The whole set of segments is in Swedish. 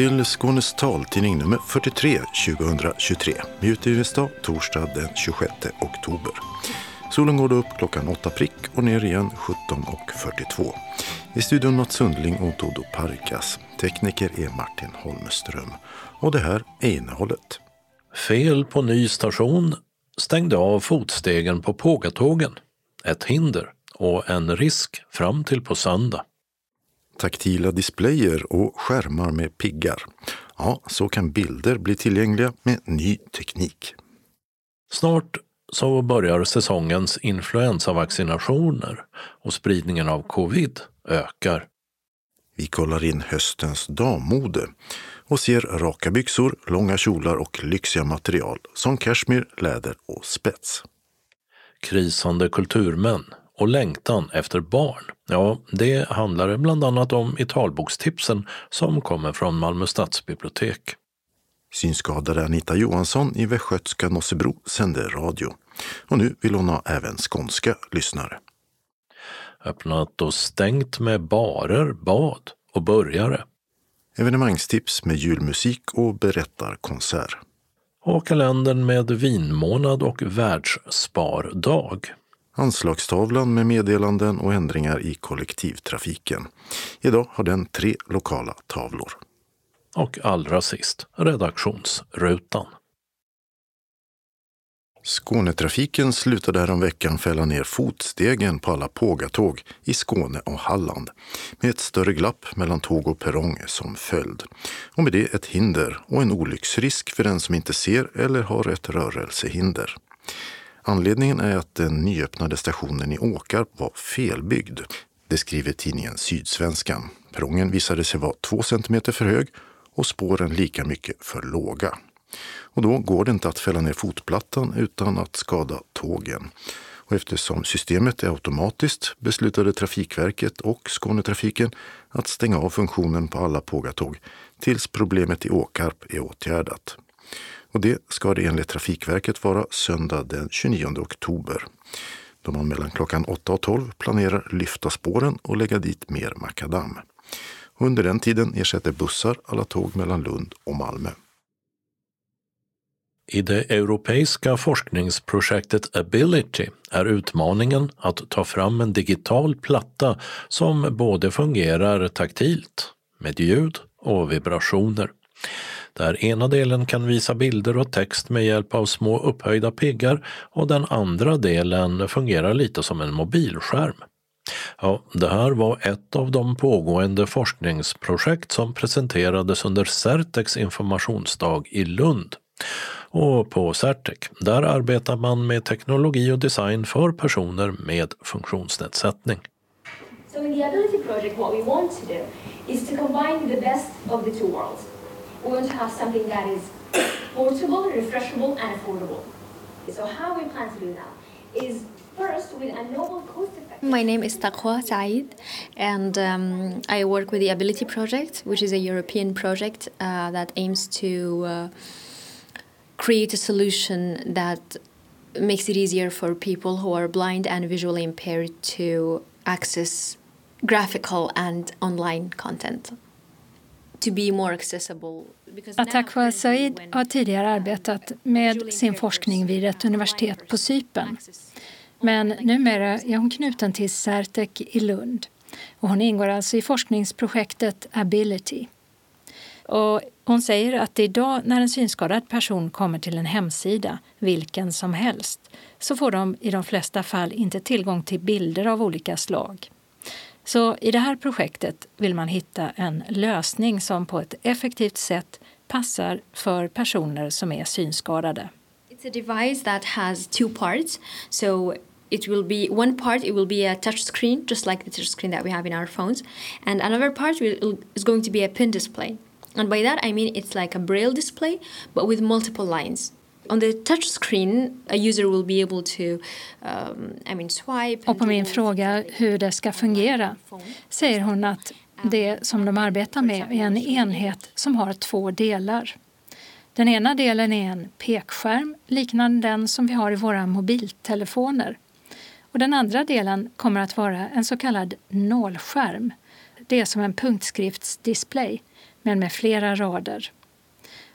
Till Skånes taltidning nummer 43 2023 med utgivningsdag torsdag den 26 oktober. Solen går då upp klockan 8 prick och ner igen 17.42. I studion Mats Sundling och Dodo Parkas. Tekniker är Martin Holmström. Och det här är innehållet. Fel på ny station stängde av fotstegen på Pågatågen. Ett hinder och en risk fram till på söndag. Taktila displayer och skärmar med piggar. Ja, så kan bilder bli tillgängliga med ny teknik. Snart så börjar säsongens influensavaccinationer och spridningen av covid ökar. Vi kollar in höstens dammode och ser raka byxor, långa kjolar och lyxiga material som kashmir, läder och spets. Krisande kulturmän och längtan efter barn. Ja, det handlar bland annat om i talbokstipsen som kommer från Malmö stadsbibliotek. Synskadade Anita Johansson i västgötska Nossebro sände radio. Och nu vill hon ha även skånska lyssnare. Öppnat och stängt med barer, bad och burgare. Evenemangstips med julmusik och berättarkonsert. Och kalendern med vinmånad och världsspardag. Anslagstavlan med meddelanden och ändringar i kollektivtrafiken. Idag har den tre lokala tavlor. Och allra sist redaktionsrutan. Skånetrafiken slutade häromveckan fälla ner fotstegen på alla pågatåg i Skåne och Halland med ett större glapp mellan tåg och perrong som följd. Och med det ett hinder och en olycksrisk för den som inte ser eller har ett rörelsehinder. Anledningen är att den nyöppnade stationen i Åkarp var felbyggd. Det skriver tidningen Sydsvenskan. Perrongen visade sig vara två centimeter för hög och spåren lika mycket för låga. Och då går det inte att fälla ner fotplattan utan att skada tågen. Och eftersom systemet är automatiskt beslutade Trafikverket och Skånetrafiken att stänga av funktionen på alla pågatåg tills problemet i Åkarp är åtgärdat. Och det ska det enligt Trafikverket vara söndag den 29 oktober då man mellan klockan 8 och 12 planerar lyfta spåren och lägga dit mer makadam. Under den tiden ersätter bussar alla tåg mellan Lund och Malmö. I det europeiska forskningsprojektet Ability är utmaningen att ta fram en digital platta som både fungerar taktilt med ljud och vibrationer. Där ena delen kan visa bilder och text med hjälp av små upphöjda piggar och den andra delen fungerar lite som en mobilskärm. Ja, det här var ett av de pågående forskningsprojekt som presenterades under Certex informationsdag i Lund. Och på Certec, där arbetar man med teknologi och design för personer med funktionsnedsättning. So in the Ability Project what we want to do is to combine the best of the two worlds. We want to have something that is portable, refreshable and affordable. So how we plan to do that is first with a novel cost effective My name is Taqwa Saeed, and um, I work with the Ability Project, which is a European project uh, that aims to uh, create a solution that makes it easier for people who are blind and visually impaired to access graphical and online content. Currently Said har tidigare arbetat med sin forskning vid ett universitet på Cypern. Men numera är hon knuten till Certec i Lund. Och hon ingår alltså i forskningsprojektet Ability. Och hon säger att idag när en synskadad person kommer till en hemsida, vilken som helst, så får de i de flesta fall inte tillgång till bilder av olika slag. Så i det här projektet vill man hitta en lösning som på ett effektivt sätt passar för personer som är synskadade. It's a device that has two parts. So it will be one part it will be a touch screen just like the touch screen that we have in our phones and another part will, is going to be a pin display. And by that I mean it's like a braille display but with multiple lines. On the touch screen a user will be able to um, I mean swipe Och på min fråga hur det ska fungera säger hon att det som de arbetar med är en enhet som har två delar. Den ena delen är en pekskärm liknande den som vi har i våra mobiltelefoner. Och den andra delen kommer att vara en så kallad nålskärm. Det är som en punktskriftsdisplay men med flera rader.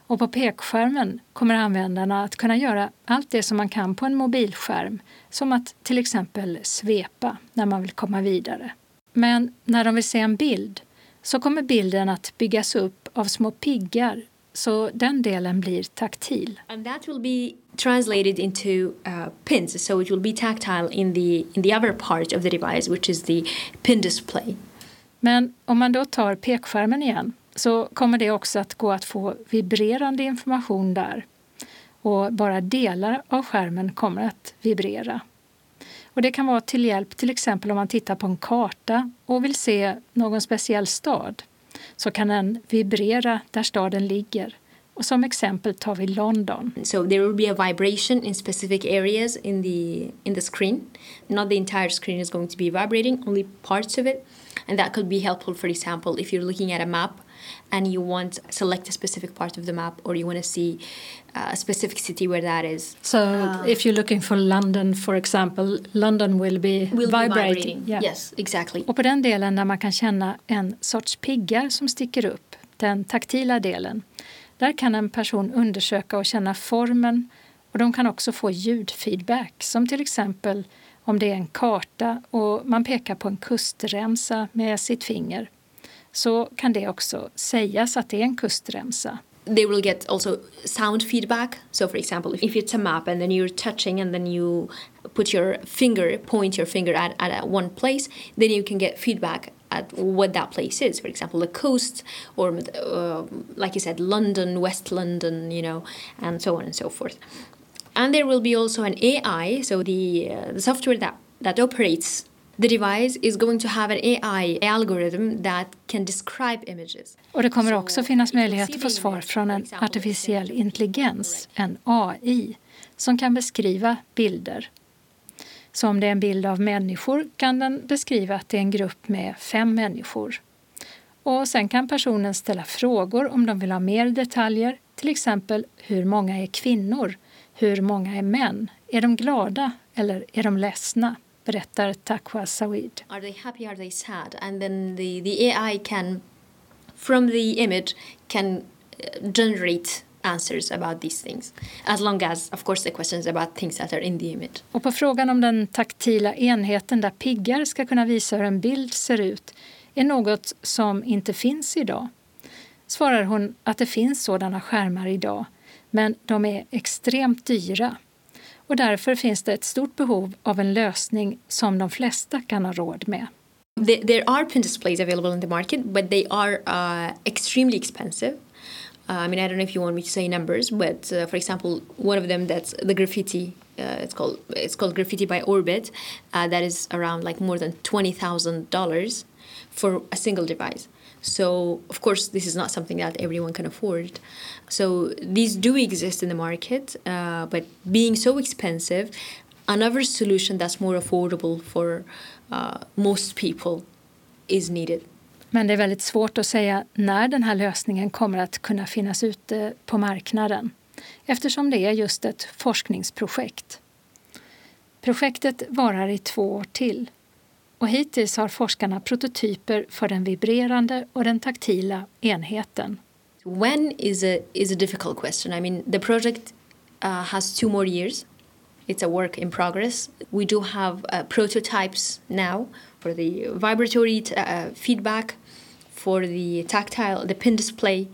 Och på pekskärmen kommer användarna att kunna göra allt det som man kan på en mobilskärm, som att till exempel svepa när man vill komma vidare. Men när de vill se en bild så kommer bilden att byggas upp av små piggar så den delen blir taktil. And that will be translated into uh, pins, so it will be tactile in the in the other part of the device, which is the pin display. Men om man då tar pekskärmen igen så kommer det också att gå att få vibrerande information där. Och bara delar av skärmen kommer att vibrera. Och det kan vara till hjälp till exempel om man tittar på en karta och vill se någon speciell stad. Så kan den vibrera där staden ligger. Och som exempel tar vi London. So there will be a vibration in specific areas in the in the screen. Not the entire screen is going to be vibrating, only parts of it. And that could be helpful, for example, if you're looking at a map and you want to select a specific part of the map or you want to see uh, a specific city where that is. So uh, if you're looking for London for example, London will be will vibrating. Be vibrating. Yeah. Yes, exactly. Och på den delen där man kan känna en sorts piggar som sticker upp, den taktila delen, där kan en person undersöka och känna formen och de kan också få ljudfeedback som till exempel om det är en karta och man pekar på en kustremsa med sitt finger så kan det också sägas att det är en kustremsa. They will get also sound feedback. So, for example, if it's a map and then you're touching and then you put your finger, point your finger at, at one place, then you can get feedback at what that place is. For example, the coast, or uh, like you said, London, West London, you know, and so on and so forth. And there will be also an AI, so the, uh, the software that, that operates the device is going to have an AI algorithm that can describe images. Och det kommer också finnas möjlighet att få svar från en artificiell intelligens, en AI, som kan beskriva bilder. Så om det är en bild av människor kan den beskriva att det är en grupp med fem människor. Och sen kan personen ställa frågor om de vill ha mer detaljer, till exempel hur många är kvinnor, hur många är män, är de glada eller är de ledsna? Berättar Taqwa Sawid. Are they happy, are they sad? And then the, the AI can, from the image, can uh, generate answers about these things. As long as, of course, the questions about things that are in the image. Och på frågan om den taktila enheten där piggar ska kunna visa hur en bild ser ut är något som inte finns idag svarar hon att det finns sådana skärmar idag, men de är extremt dyra och därför finns det ett stort behov av en lösning som de flesta kan ha råd med. There are pin displays available in the market, but they are uh, extremely expensive. Uh, I mean, I don't know if you want me to say numbers, but uh, for example, one of them that's the graffiti. Uh, it's called it's called Graffiti by Orbit. Uh, that is around like more than twenty thousand dollars for a single device. So, of course, this is not something that everyone can afford. So, these do exist in the market, uh, but being so expensive, another solution that's more affordable for uh, most people is needed. Men det är väldigt svårt att säga när den här lösningen kommer att kunna finnas ute på marknaden eftersom det är just ett forskningsprojekt. Projektet varar i två år till och hittills har forskarna prototyper för den vibrerande och den taktila enheten. When is a, is a difficult question. I mean, the project uh, has two more years. It's a work in progress. We do have uh, prototypes now for the vibratory uh, feedback, for the tactile, the pin display.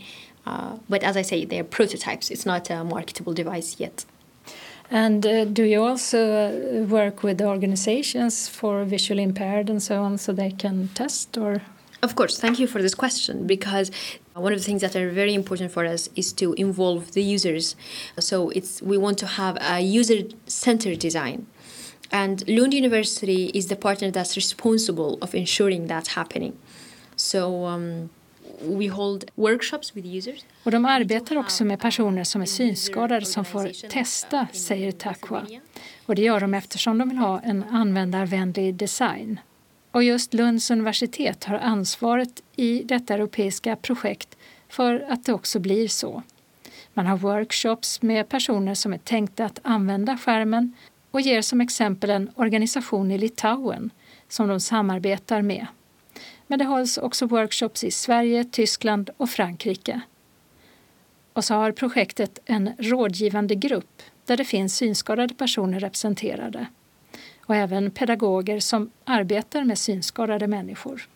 Uh, but as I say, they're prototypes. It's not a marketable device yet. And uh, do you also uh, work with organizations for visually impaired and so on so they can test or? Of course, thank you for this question because one of the things that are very important for us is to involve the users. So it's we want to have a user-centered design. And Lund University is the partner that's responsible of ensuring that's happening. So um, we hold workshops with users. Och de arbetar också med personer som är synskadade som får testa, säger Takwa. Och det gör de eftersom de vill ha en användarvänlig design. Och just Lunds universitet har ansvaret i detta europeiska projekt för att det också blir så. Man har workshops med personer som är tänkta att använda skärmen och ger som exempel en organisation i Litauen som de samarbetar med. Men det hålls också workshops i Sverige, Tyskland och Frankrike. Och så har projektet en rådgivande grupp där det finns synskadade personer representerade och även pedagoger som arbetar med synskadade människor.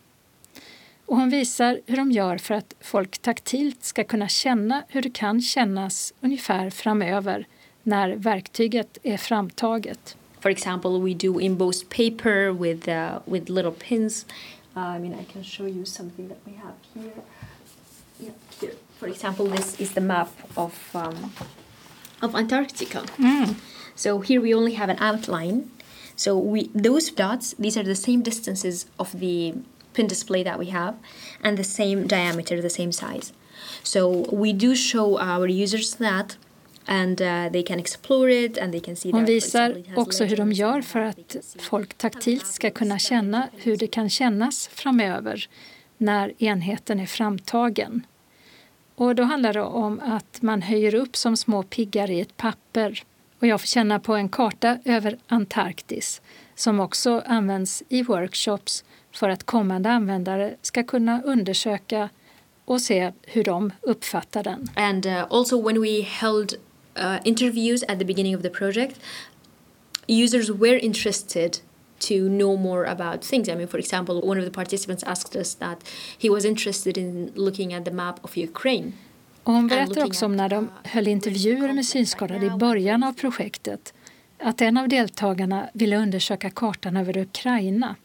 Och hon visar hur de gör för att folk taktilt ska kunna känna hur det kan kännas ungefär framöver när verktyget är framtaget. For example, we do embossed paper with, uh, with little pins. Uh, I mean, I can show you something that we have here. Yeah, here. For example, this is the map of, um, of Antarctica. Mm. So here we only have an outline. So we those dots, these are the same distances of the pin display that we have and the same diameter, the same size. So we do show our users that and uh, they can explore it and they can see Hon visar också hur de gör för att folk taktilt ska kunna känna hur det kan kännas framöver när enheten är framtagen. Och då handlar det om att man höjer upp som små piggar i ett papper. Och jag får känna på en karta över Antarktis som också används i workshops för att kommande användare ska kunna undersöka och se hur de uppfattar den. And uh, also when we held uh, interviews at the beginning of the project, users were interested to know more about things. I mean, for example, one of the participants asked us that he was interested in looking at the map of Ukraine. Och hon berättar också om när de höll intervjuer med synskadade i början av projektet att en av deltagarna ville undersöka kartan över Ukraina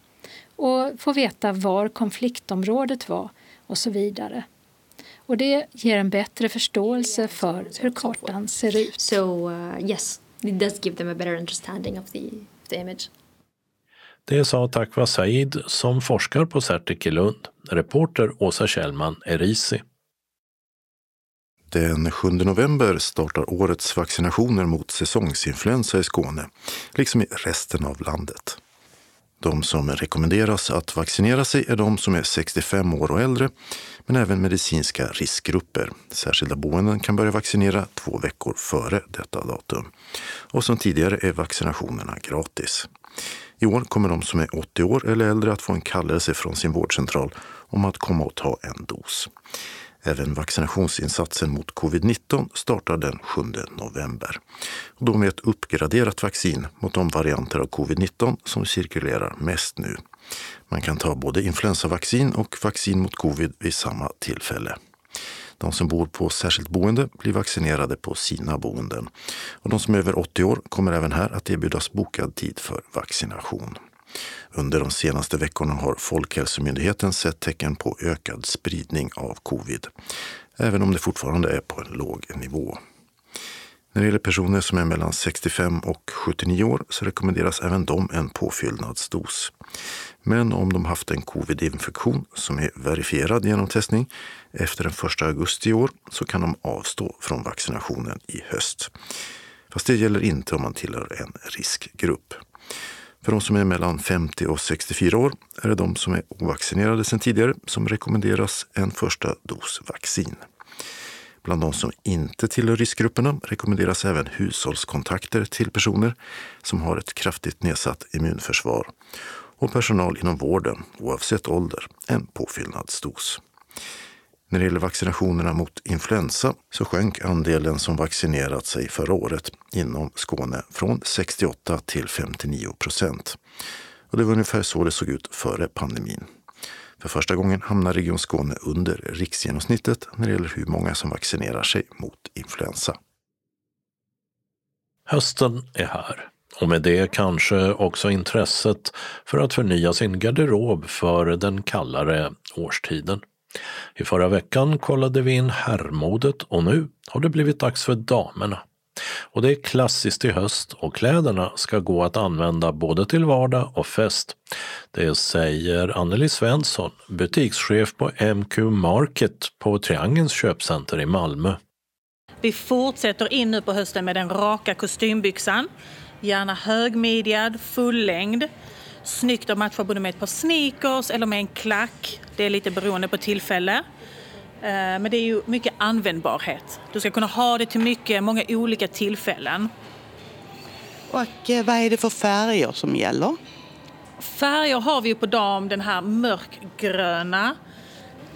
och få veta var konfliktområdet var och så vidare. Och det ger en bättre förståelse för hur kartan ser ut. So uh, yes, it does give them a better understanding of the, the image. Det sa Takwa Said som forskar på Certic i Lund. Reporter Åsa Kjellman, Erisi. Den 7 november startar årets vaccinationer mot säsongsinfluensa i Skåne, liksom i resten av landet. De som rekommenderas att vaccinera sig är de som är 65 år och äldre, men även medicinska riskgrupper. Särskilda boenden kan börja vaccinera två veckor före detta datum. Och som tidigare är vaccinationerna gratis. I år kommer de som är 80 år eller äldre att få en kallelse från sin vårdcentral om att komma och ta en dos. Även vaccinationsinsatsen mot covid-19 startar den 7 november. Och då med ett uppgraderat vaccin mot de varianter av covid-19 som cirkulerar mest nu. Man kan ta både influensavaccin och vaccin mot covid vid samma tillfälle. De som bor på särskilt boende blir vaccinerade på sina boenden. Och de som är över 80 år kommer även här att erbjudas bokad tid för vaccination. Under de senaste veckorna har Folkhälsomyndigheten sett tecken på ökad spridning av covid, även om det fortfarande är på en låg nivå. När det gäller personer som är mellan 65 och 79 år så rekommenderas även de en påfyllnadsdos. Men om de haft en covid-infektion som är verifierad genom testning efter den 1 augusti i år så kan de avstå från vaccinationen i höst. Fast det gäller inte om man tillhör en riskgrupp. För de som är mellan 50 och 64 år är det de som är ovaccinerade sedan tidigare som rekommenderas en första dos vaccin. Bland de som inte tillhör riskgrupperna rekommenderas även hushållskontakter till personer som har ett kraftigt nedsatt immunförsvar och personal inom vården, oavsett ålder, en påfyllnadsdos. När det gäller vaccinationerna mot influensa så sjönk andelen som vaccinerat sig förra året inom Skåne från 68 till 59 procent. Och det var ungefär så det såg ut före pandemin. För första gången hamnar Region Skåne under riksgenomsnittet när det gäller hur många som vaccinerar sig mot influensa. Hösten är här och med det kanske också intresset för att förnya sin garderob för den kallare årstiden. I förra veckan kollade vi in herrmodet och nu har det blivit dags för damerna. Och det är klassiskt i höst och kläderna ska gå att använda både till vardag och fest. Det säger Anneli Svensson, butikschef på MQ Market på Triangelns köpcenter i Malmö. Vi fortsätter in nu på hösten med den raka kostymbyxan, gärna högmidjad, fullängd. Snyggt att matcha både med ett par sneakers eller med en klack. Det är lite beroende på tillfälle. Eh, men det är ju mycket användbarhet. Du ska kunna ha det till mycket, många olika tillfällen. Och eh, vad är det för färger som gäller? Färger har vi ju på dam den här mörkgröna,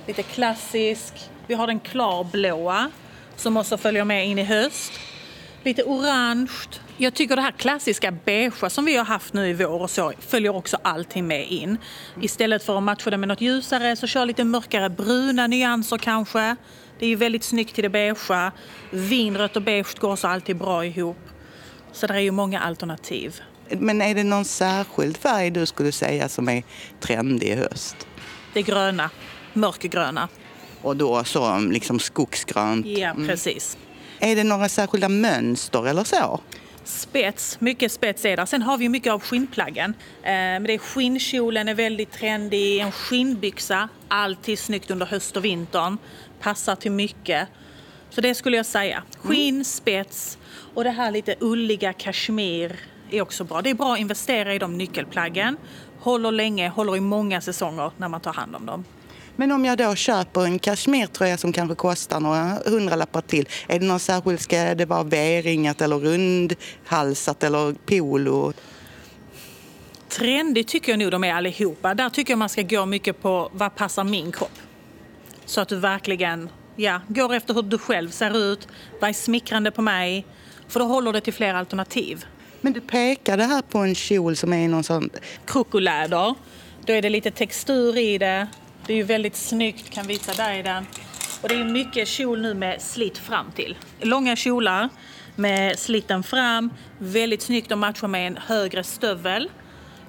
lite klassisk. Vi har den klarblåa som också följer med in i höst. Lite orange. Jag tycker det här klassiska beigea som vi har haft nu i vår och så följer också allting med in. Istället för att matcha det med något ljusare så kör lite mörkare bruna nyanser kanske. Det är ju väldigt snyggt till det beigea. Vinrött och beige går så alltid bra ihop. Så det är ju många alternativ. Men är det någon särskild färg du skulle säga som är trendig i höst? Det är gröna, mörkgröna. Och då så liksom skogsgrönt? Ja, precis. Mm. Är det några särskilda mönster eller så? Spets, mycket spets är där. Sen har vi mycket av skinnplaggen. Eh, men det är skinnkjolen är väldigt trendig, en skinnbyxa, alltid snyggt under höst och vintern. Passar till mycket. Så det skulle jag säga. Skinn, spets och det här lite ulliga kashmir är också bra. Det är bra att investera i de nyckelplaggen. Håller länge, håller i många säsonger när man tar hand om dem. Men om jag då köper en kashmirtröja som kanske kostar några hundralappar till, är det någon särskild, ska det vara V-ringat eller rundhalsat eller polo? Trendigt tycker jag nog de är allihopa. Där tycker jag man ska gå mycket på vad passar min kropp. Så att du verkligen ja, går efter hur du själv ser ut, vad är smickrande på mig. För då håller det till fler alternativ. Men du pekade här på en kjol som är någon sån... Krokoläder, då är det lite textur i det. Det är ju väldigt snyggt, kan visa dig den. Och det är mycket kjol nu med slitt fram till. Långa kjolar med slitten fram. Väldigt snyggt att matcha med en högre stövel.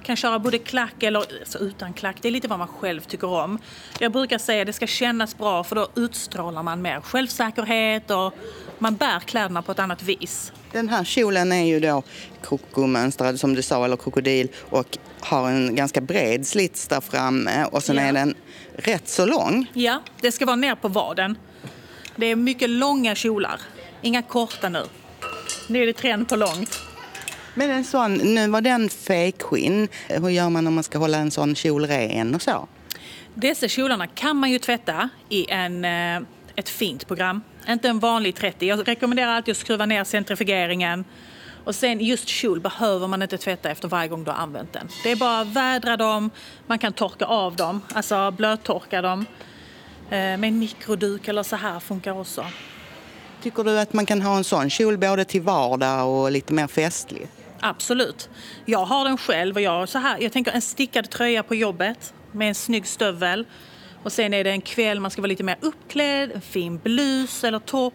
Kan köra både klack eller alltså utan klack. Det är lite vad man själv tycker om. Jag brukar säga att det ska kännas bra för då utstrålar man mer självsäkerhet och man bär kläderna på ett annat vis. Den här kjolen är ju då krokomönstrad som du sa, eller krokodil och har en ganska bred slits där framme och sen Ja. är den rätt så lång. Ja, det ska vara ner på vaden. Det är mycket långa kjolar. Inga korta nu. Nu är det trend på långt. Men en sån, nu var den fejkskinn. Hur gör man om man ska hålla en sån kjol ren och så? Dessa kjolarna kan man ju tvätta i en, eh, ett fint program. Inte en vanlig 30. Jag rekommenderar alltid att skruva ner centrifugeringen. Och sen just kjol behöver man inte tvätta efter varje gång du har använt den. Det är bara att vädra dem, man kan torka av dem, alltså blöttorka dem. Eh, Med en mikroduk eller så här funkar också. Tycker du att man kan ha en sån kjol både till vardag och lite mer festlig? Absolut. Jag har den själv och jag, så här, jag tänker en stickad tröja på jobbet med en snygg stövel. Och sen är det en kväll man ska vara lite mer uppklädd, en fin blus eller topp.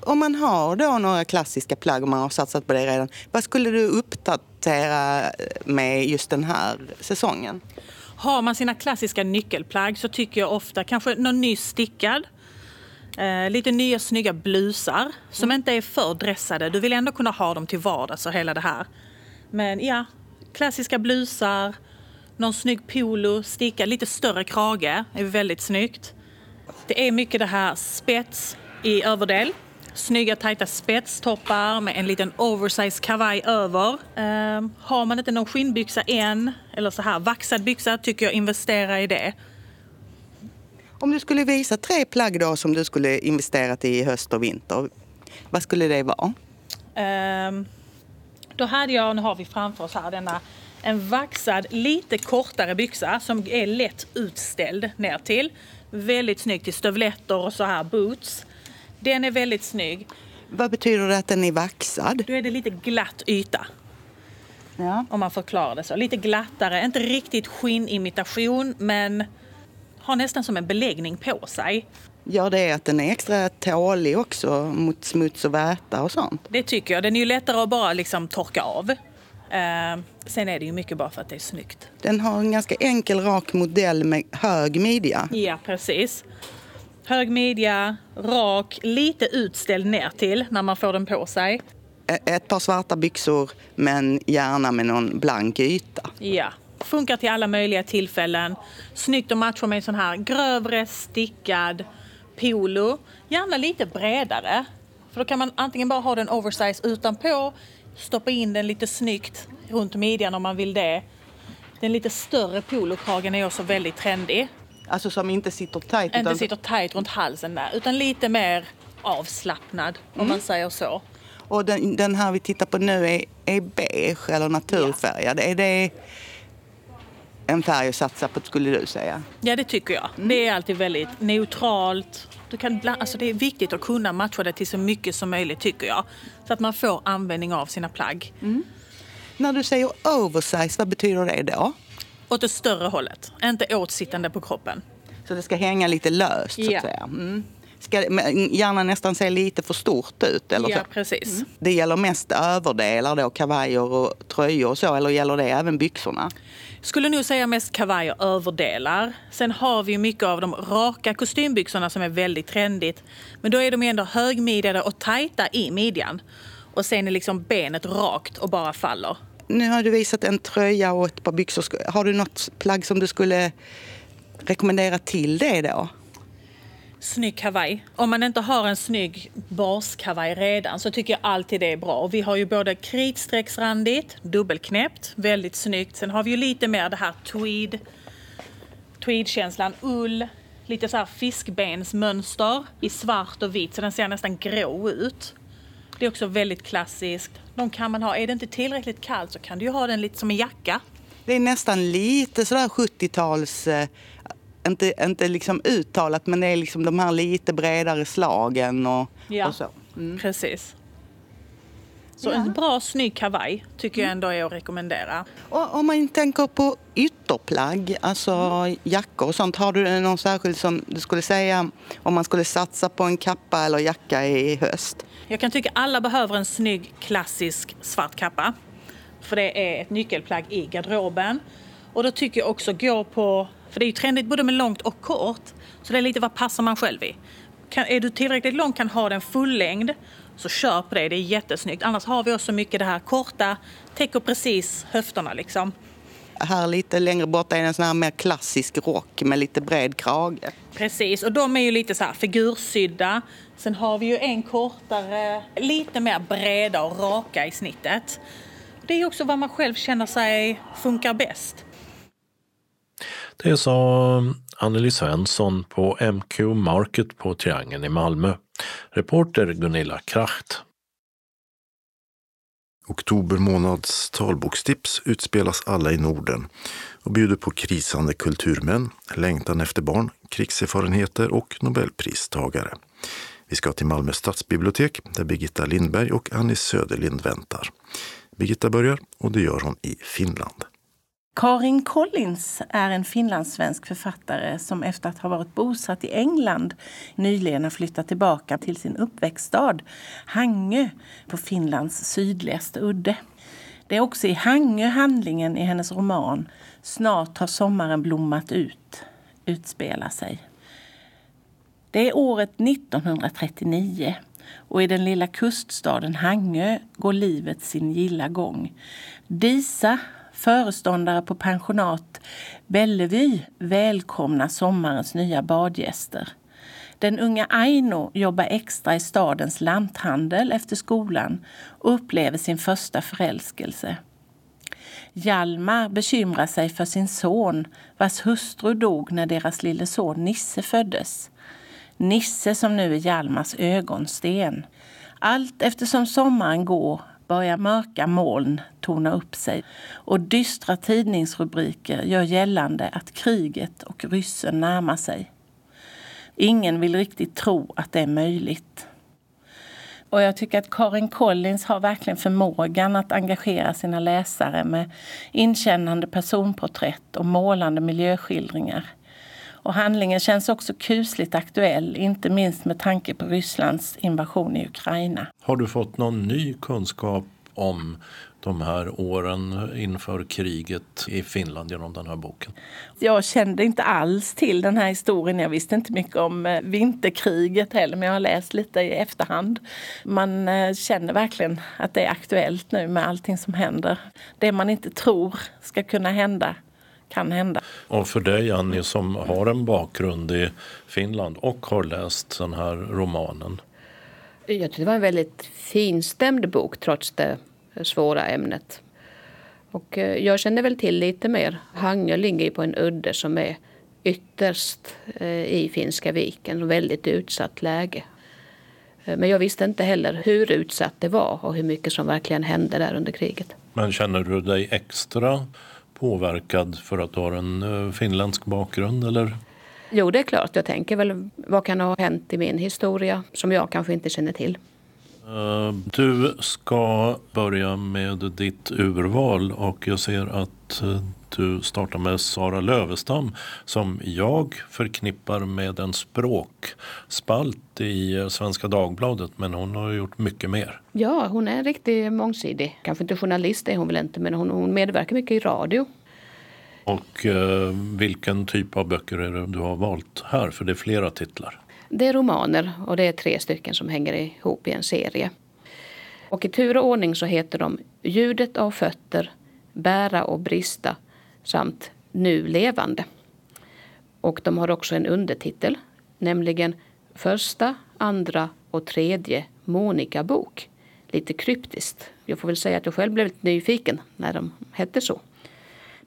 Om man har då några klassiska plagg och man har satsat på det redan, vad skulle du uppdatera med just den här säsongen? Har man sina klassiska nyckelplagg så tycker jag ofta kanske någon ny stickad. Eh, lite nya snygga blusar som inte är för dressade. Du vill ändå kunna ha dem till vardags och hela det här. Men ja, klassiska blusar, någon snygg polo, stickad, lite större krage är väldigt snyggt. Det är mycket det här spets i överdel. Snygga tajta spetstoppar med en liten oversize kavaj över. Eh, har man inte någon skinnbyxa än, eller så här vaxad byxa, tycker jag investera i det. Om du skulle visa tre plagg då som du skulle investerat i i höst och vinter, vad skulle det vara? Ehm, då hade jag, nu har vi framför oss här denna, en vaxad lite kortare byxa som är lätt utställd ner till. Väldigt snygg till stövletter och så här boots. Den är väldigt snygg. Vad betyder det att den är vaxad? Då är det lite glatt yta. Ja. Om man förklarar det så. Lite glattare, inte riktigt skinnimitation men har nästan som en beläggning på sig. Gör det att den är extra tålig också mot smuts och väta och sånt? Det tycker jag. Den är ju lättare att bara liksom torka av. Ehm, sen är det ju mycket bara för att det är snyggt. Den har en ganska enkel rak modell med hög midja. Ja, precis. Hög midja, rak, lite utställd ner till när man får den på sig. Ett par svarta byxor men gärna med någon blank yta. Ja, funkar till alla möjliga tillfällen. Snyggt att matcha med en sån här grövre stickad polo. Gärna lite bredare. För då kan man antingen bara ha den oversize utanpå, stoppa in den lite snyggt runt midjan om man vill det. Den lite större polokragen är också väldigt trendig. Alltså som inte sitter tajt. Inte utan- sitter tajt runt halsen där, utan lite mer avslappnad om man säger så. Och den, den här vi tittar på nu är, är beige eller naturfärgad. Är det, en färg att satsa på skulle du säga? Ja, det tycker jag. Det är alltid väldigt neutralt. Du kan, alltså det är viktigt att kunna matcha det till så mycket som möjligt tycker jag. Så att man får användning av sina plagg. Mm. När du säger oversize, vad betyder det då? Åt det större hållet, inte åtsittande på kroppen. Så det ska hänga lite löst så att Ja. säga? Mm. Ska gärna nästan se lite för stort ut? Eller Ja, så? precis. Det gäller mest överdelar då, kavajer och tröjor och så, eller gäller det även byxorna? Skulle nog säga mest kavajer överdelar. Sen har vi mycket av de raka kostymbyxorna som är väldigt trendigt. Men då är de ändå högmidjade och tajta i midjan. Och sen är liksom benet rakt och bara faller. Nu har du visat en tröja och ett par byxor. Har du något plagg som du skulle rekommendera till det då? Snygg kavaj. Om man inte har en snygg baskavaj redan så tycker jag alltid det är bra. Och vi har ju både kritstrecksrandigt, dubbelknäppt, väldigt snyggt. Sen har vi ju lite mer det här tweed, tweedkänslan, ull, lite så här fiskbensmönster i svart och vitt så den ser nästan grå ut. Det är också väldigt klassiskt. De kan man ha. Är det inte tillräckligt kallt så kan du ju ha den lite som en jacka. Det är nästan lite sådär 70-tals... Eh, inte, inte liksom uttalat, men det är liksom de här lite bredare slagen och, Ja. och så. Mm. Precis. Så en bra snygg kavaj tycker jag ändå är att rekommendera. Och om man tänker på ytterplagg, alltså jackor och sånt. Har du någon särskild som du skulle säga om man skulle satsa på en kappa eller jacka i höst? Jag kan tycka alla behöver en snygg klassisk svart kappa. För det är ett nyckelplagg i garderoben. Och då tycker jag också gå på, för det är ju trendigt både med långt och kort. Så det är lite vad passar man själv i. Kan, är du tillräckligt lång kan ha den fullängd så kör på det, det är jättesnyggt. Annars har vi också mycket det här korta, täcker precis höfterna liksom. Här lite längre bort är det en sån här mer klassisk rock med lite bred krage. Precis, och de är ju lite så här figursydda. Sen har vi ju en kortare, lite mer breda och raka i snittet. Det är ju också vad man själv känner sig funkar bäst. Det sa Anneli Svensson på MQ Market på Triangeln i Malmö. Reporter Gunilla Kracht. Oktober månads talbokstips utspelas alla i Norden och bjuder på krisande kulturmän, längtan efter barn, krigserfarenheter och nobelpristagare. Vi ska till Malmö stadsbibliotek där Birgitta Lindberg och Annie Söderlind väntar. Birgitta börjar och det gör hon i Finland. Karin Collins är en finlandssvensk författare som efter att ha varit bosatt i England nyligen har flyttat tillbaka till sin uppväxtstad Hangö på Finlands sydligaste udde. Det är också i Hangö handlingen i hennes roman Snart har sommaren blommat ut utspelar sig. Det är året 1939 och i den lilla kuststaden Hangö går livet sin gilla gång. Disa, föreståndare på pensionat Bellevue, välkomnar sommarens nya badgäster. Den unga Aino jobbar extra i stadens lanthandel efter skolan och upplever sin första förälskelse. Hjalmar bekymrar sig för sin son vars hustru dog när deras lille son Nisse föddes. Nisse som nu är Hjalmars ögonsten. Allt eftersom sommaren går börjar mörka moln torna upp sig och dystra tidningsrubriker gör gällande att kriget och ryssen närmar sig. Ingen vill riktigt tro att det är möjligt. Och jag tycker att Karin Collins har verkligen förmågan att engagera sina läsare med inkännande personporträtt och målande miljöskildringar. Och handlingen känns också kusligt aktuell, inte minst med tanke på Rysslands invasion i Ukraina. Har du fått någon ny kunskap om de här åren inför kriget i Finland genom den här boken? Jag kände inte alls till den här historien. Jag visste inte mycket om eh, vinterkriget heller, men jag har läst lite i efterhand. Man eh, känner verkligen att det är aktuellt nu med allting som händer. Det man inte tror ska kunna hända kan hända. Och för dig Annie som har en bakgrund i Finland och har läst den här romanen. Jag tyckte det var en väldigt finstämd bok trots det svåra ämnet. Och eh, jag känner väl till lite mer. Hangö ligger på en udde som är ytterst eh, i Finska viken. Väldigt utsatt läge. Eh, Men jag visste inte heller hur utsatt det var och hur mycket som verkligen hände där under kriget. Men känner du dig extra påverkad för att du har en eh, finländsk bakgrund? Eller? Jo, det är klart. Jag tänker väl vad kan ha hänt i min historia som jag kanske inte känner till. Eh, du ska börja med ditt urval och jag ser att eh, du startar med Sara Lövestam som jag förknippar med en språkspalt i eh, Svenska Dagbladet men hon har gjort mycket mer. Ja, hon är riktigt mångsidig. Kanske inte journalist är hon väl inte men hon, hon medverkar mycket i radio. Och eh, vilken typ av böcker är det du har valt här? För det är flera titlar. Det är romaner och det är tre stycken som hänger ihop i en serie. Och i tur och ordning så heter de Ljudet av fötter, Bära och brista samt Nu levande. Och de har också en undertitel, nämligen Första, andra och tredje Monika-bok. Lite kryptiskt. Jag får väl säga att jag själv blev lite nyfiken när de hette så.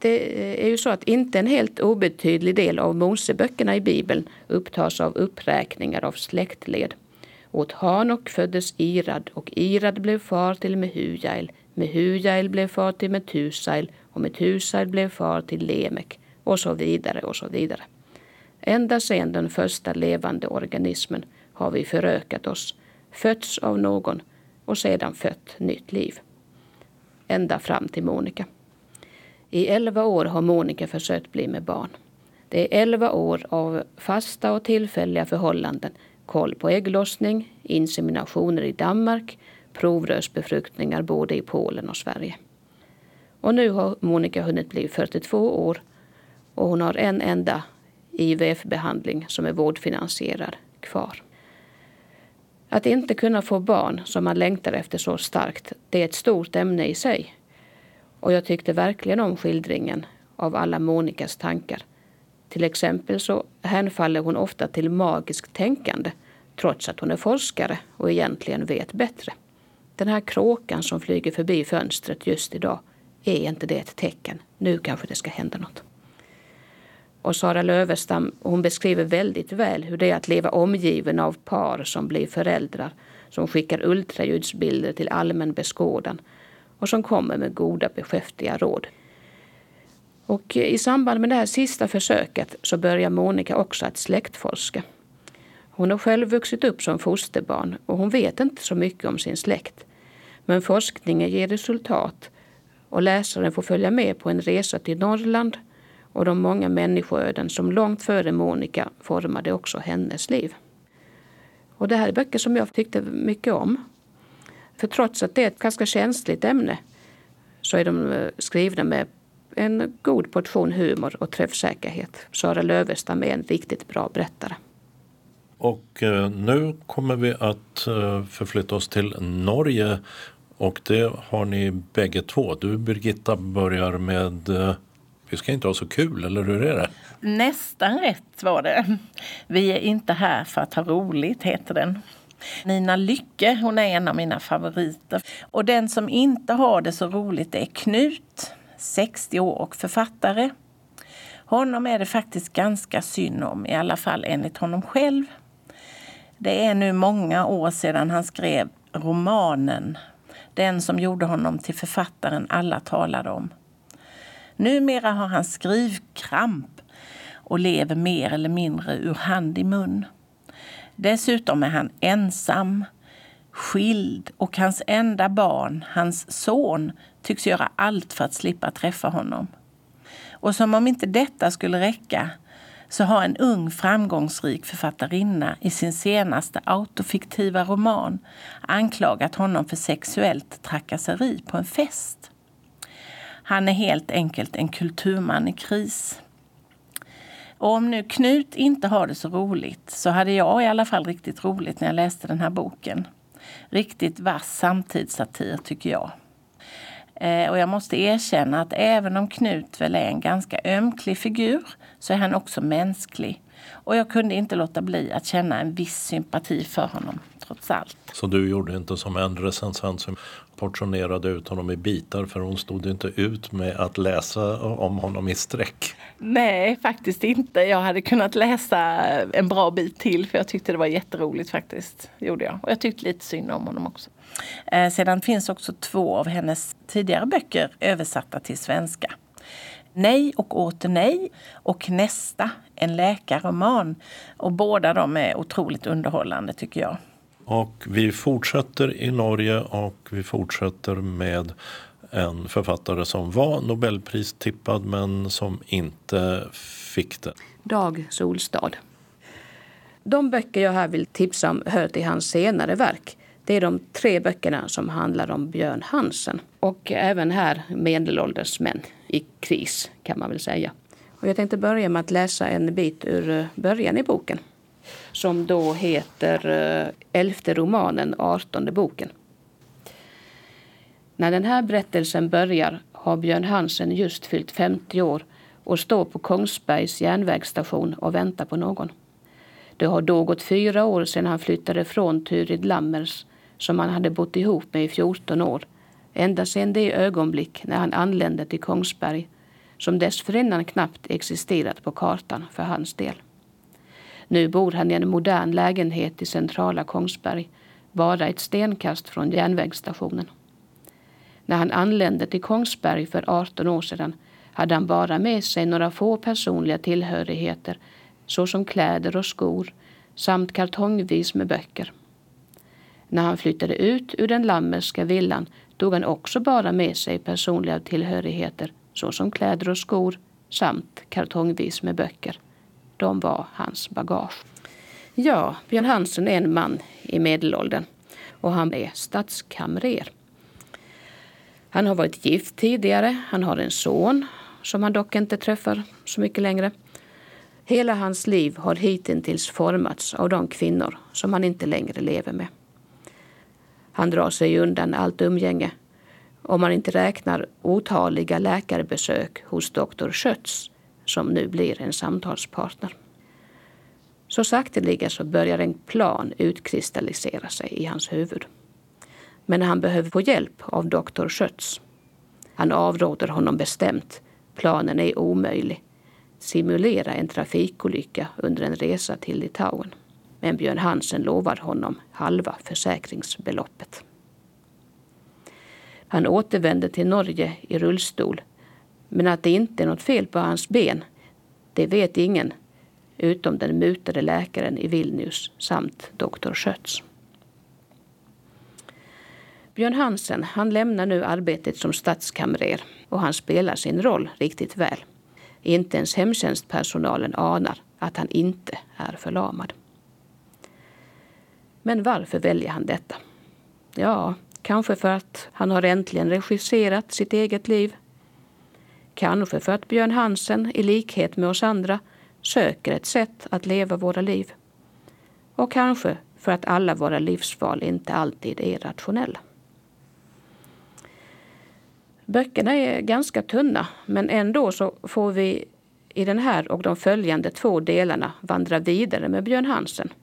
Det eh, är ju så att inte en helt obetydlig del av Moseböckerna i Bibeln upptas av uppräkningar av släktled. Åt Hanok föddes Irad och Irad blev far till Mehujael. Mehujael blev far till Metusael och Metusael blev far till Lemek och så vidare och så vidare. Ända sedan den första levande organismen har vi förökat oss, fötts av någon och sedan fött nytt liv. Ända fram till Monica. I elva år har Monica försökt bli med barn. Det är elva år av fasta och tillfälliga förhållanden, koll på ägglossning, inseminationer i Danmark, provrörsbefruktningar både i Polen och Sverige. Och nu har Monica hunnit bli 42 år och hon har en enda IVF-behandling som är vårdfinansierad kvar. Att inte kunna få barn som man längtar efter så starkt, det är ett stort ämne i sig. Och jag tyckte verkligen om skildringen av alla Monikas tankar. Till exempel så hänfaller hon ofta till magiskt tänkande trots att hon är forskare och egentligen vet bättre. Den här kråkan som flyger förbi fönstret just idag, är inte det ett tecken? Nu kanske det ska hända något. Och Sara Lövestam hon beskriver väldigt väl hur det är att leva omgiven av par som blir föräldrar som skickar ultraljudsbilder till allmän beskådan och som kommer med goda beskäftiga råd. Och eh, i samband med det här sista försöket så börjar Monica också att släktforska. Hon har själv vuxit upp som fosterbarn och hon vet inte så mycket om sin släkt. Men forskningen ger resultat och läsaren får följa med på en resa till Norrland och de många människoöden som långt före Monica formade också hennes liv. Och det här är böcker som jag tyckte mycket om. För trots att det är ett ganska känsligt ämne så är de eh, skrivna med en god portion humor och träffsäkerhet. Sara Lövestam är en riktigt bra berättare. Och eh, nu kommer vi att eh, förflytta oss till Norge och det har ni bägge två. Du Birgitta börjar med Vi ska inte ha så kul, eller hur är det? Nästan rätt var det. Vi är inte här för att ha roligt, heter den. Nina Lycke, hon är en av mina favoriter. Och den som inte har det så roligt är Knut, 60 år och författare. Honom är det faktiskt ganska synd om, i alla fall enligt honom själv. Det är nu många år sedan han skrev romanen den som gjorde honom till författaren alla talade om. Numera har han skrivkramp och lever mer eller mindre ur hand i mun. Dessutom är han ensam, skild och hans enda barn, hans son, tycks göra allt för att slippa träffa honom. Och som om inte detta skulle räcka så har en ung framgångsrik författarinna i sin senaste autofiktiva roman anklagat honom för sexuellt trakasseri på en fest. Han är helt enkelt en kulturman i kris. Och om nu Knut inte har det så roligt så hade jag i alla fall riktigt roligt när jag läste den här boken. Riktigt vass samtidssatir tycker jag. Eh, och jag måste erkänna att även om Knut väl är en ganska ömklig figur så är han också mänsklig. Och jag kunde inte låta bli att känna en viss sympati för honom, trots allt. Så du gjorde inte som en recensent som portionerade ut honom i bitar för hon stod inte ut med att läsa om honom i streck? Nej, faktiskt inte. Jag hade kunnat läsa en bra bit till för jag tyckte det var jätteroligt faktiskt. Gjorde jag. Och jag tyckte lite synd om honom också. Eh, sedan finns också två av hennes tidigare böcker översatta till svenska. Nej och åter nej och Nästa, en läkarroman. Och båda de är otroligt underhållande tycker jag. Och vi fortsätter i Norge och vi fortsätter med en författare som var Nobelpristippad men som inte fick det. Dag Solstad. De böcker jag här vill tipsa om hör till hans senare verk. Det är de tre böckerna som handlar om Björn Hansen. Och även här medelålders män i kris kan man väl säga. Och jag tänkte börja med att läsa en bit ur eh, början i boken. Som då heter eh, Elfte romanen, artonde boken. När den här berättelsen börjar har Björn Hansen just fyllt 50 år och står på Kongsbergs järnvägsstation och väntar på någon. Det har då gått fyra år sedan han flyttade från Turid Lammers som han hade bott ihop med i 14 år. Ända sedan det ögonblick när han anlände till Kongsberg som dessförinnan knappt existerat på kartan för hans del. Nu bor han i en modern lägenhet i centrala Kongsberg, bara ett stenkast från järnvägsstationen. När han anlände till Kongsberg för 18 år sedan hade han bara med sig några få personliga tillhörigheter såsom kläder och skor samt kartongvis med böcker. När han flyttade ut ur den lammerska villan tog han också bara med sig personliga tillhörigheter såsom kläder och skor samt kartongvis med böcker. De var hans bagage. Ja, Björn Hansen är en man i medelåldern och han är stadskamrer. Han har varit gift tidigare, han har en son som han dock inte träffar så mycket längre. Hela hans liv har hittills formats av de kvinnor som han inte längre lever med. Han drar sig undan allt umgänge om man inte räknar otaliga läkarbesök hos doktor Schötz som nu blir en samtalspartner. Så sakteliga så börjar en plan utkristallisera sig i hans huvud. Men han behöver få hjälp av doktor Schötz. Han avråder honom bestämt. Planen är omöjlig. Simulera en trafikolycka under en resa till Litauen. Men Björn Hansen lovar honom halva försäkringsbeloppet. Han återvänder till Norge i rullstol. Men att det inte är något fel på hans ben, det vet ingen utom den mutade läkaren i Vilnius samt doktor Schötz. Björn Hansen han lämnar nu arbetet som stadskamrer och han spelar sin roll riktigt väl. Inte ens hemtjänstpersonalen anar att han inte är förlamad. Men varför väljer han detta? Ja, kanske för att han har äntligen regisserat sitt eget liv. Kanske för att Björn Hansen, i likhet med oss andra, söker ett sätt att leva våra liv. Och kanske för att alla våra livsval inte alltid är rationella. Böckerna är ganska tunna men ändå så får vi i den här och de följande två delarna vandra vidare med Björn Hansen.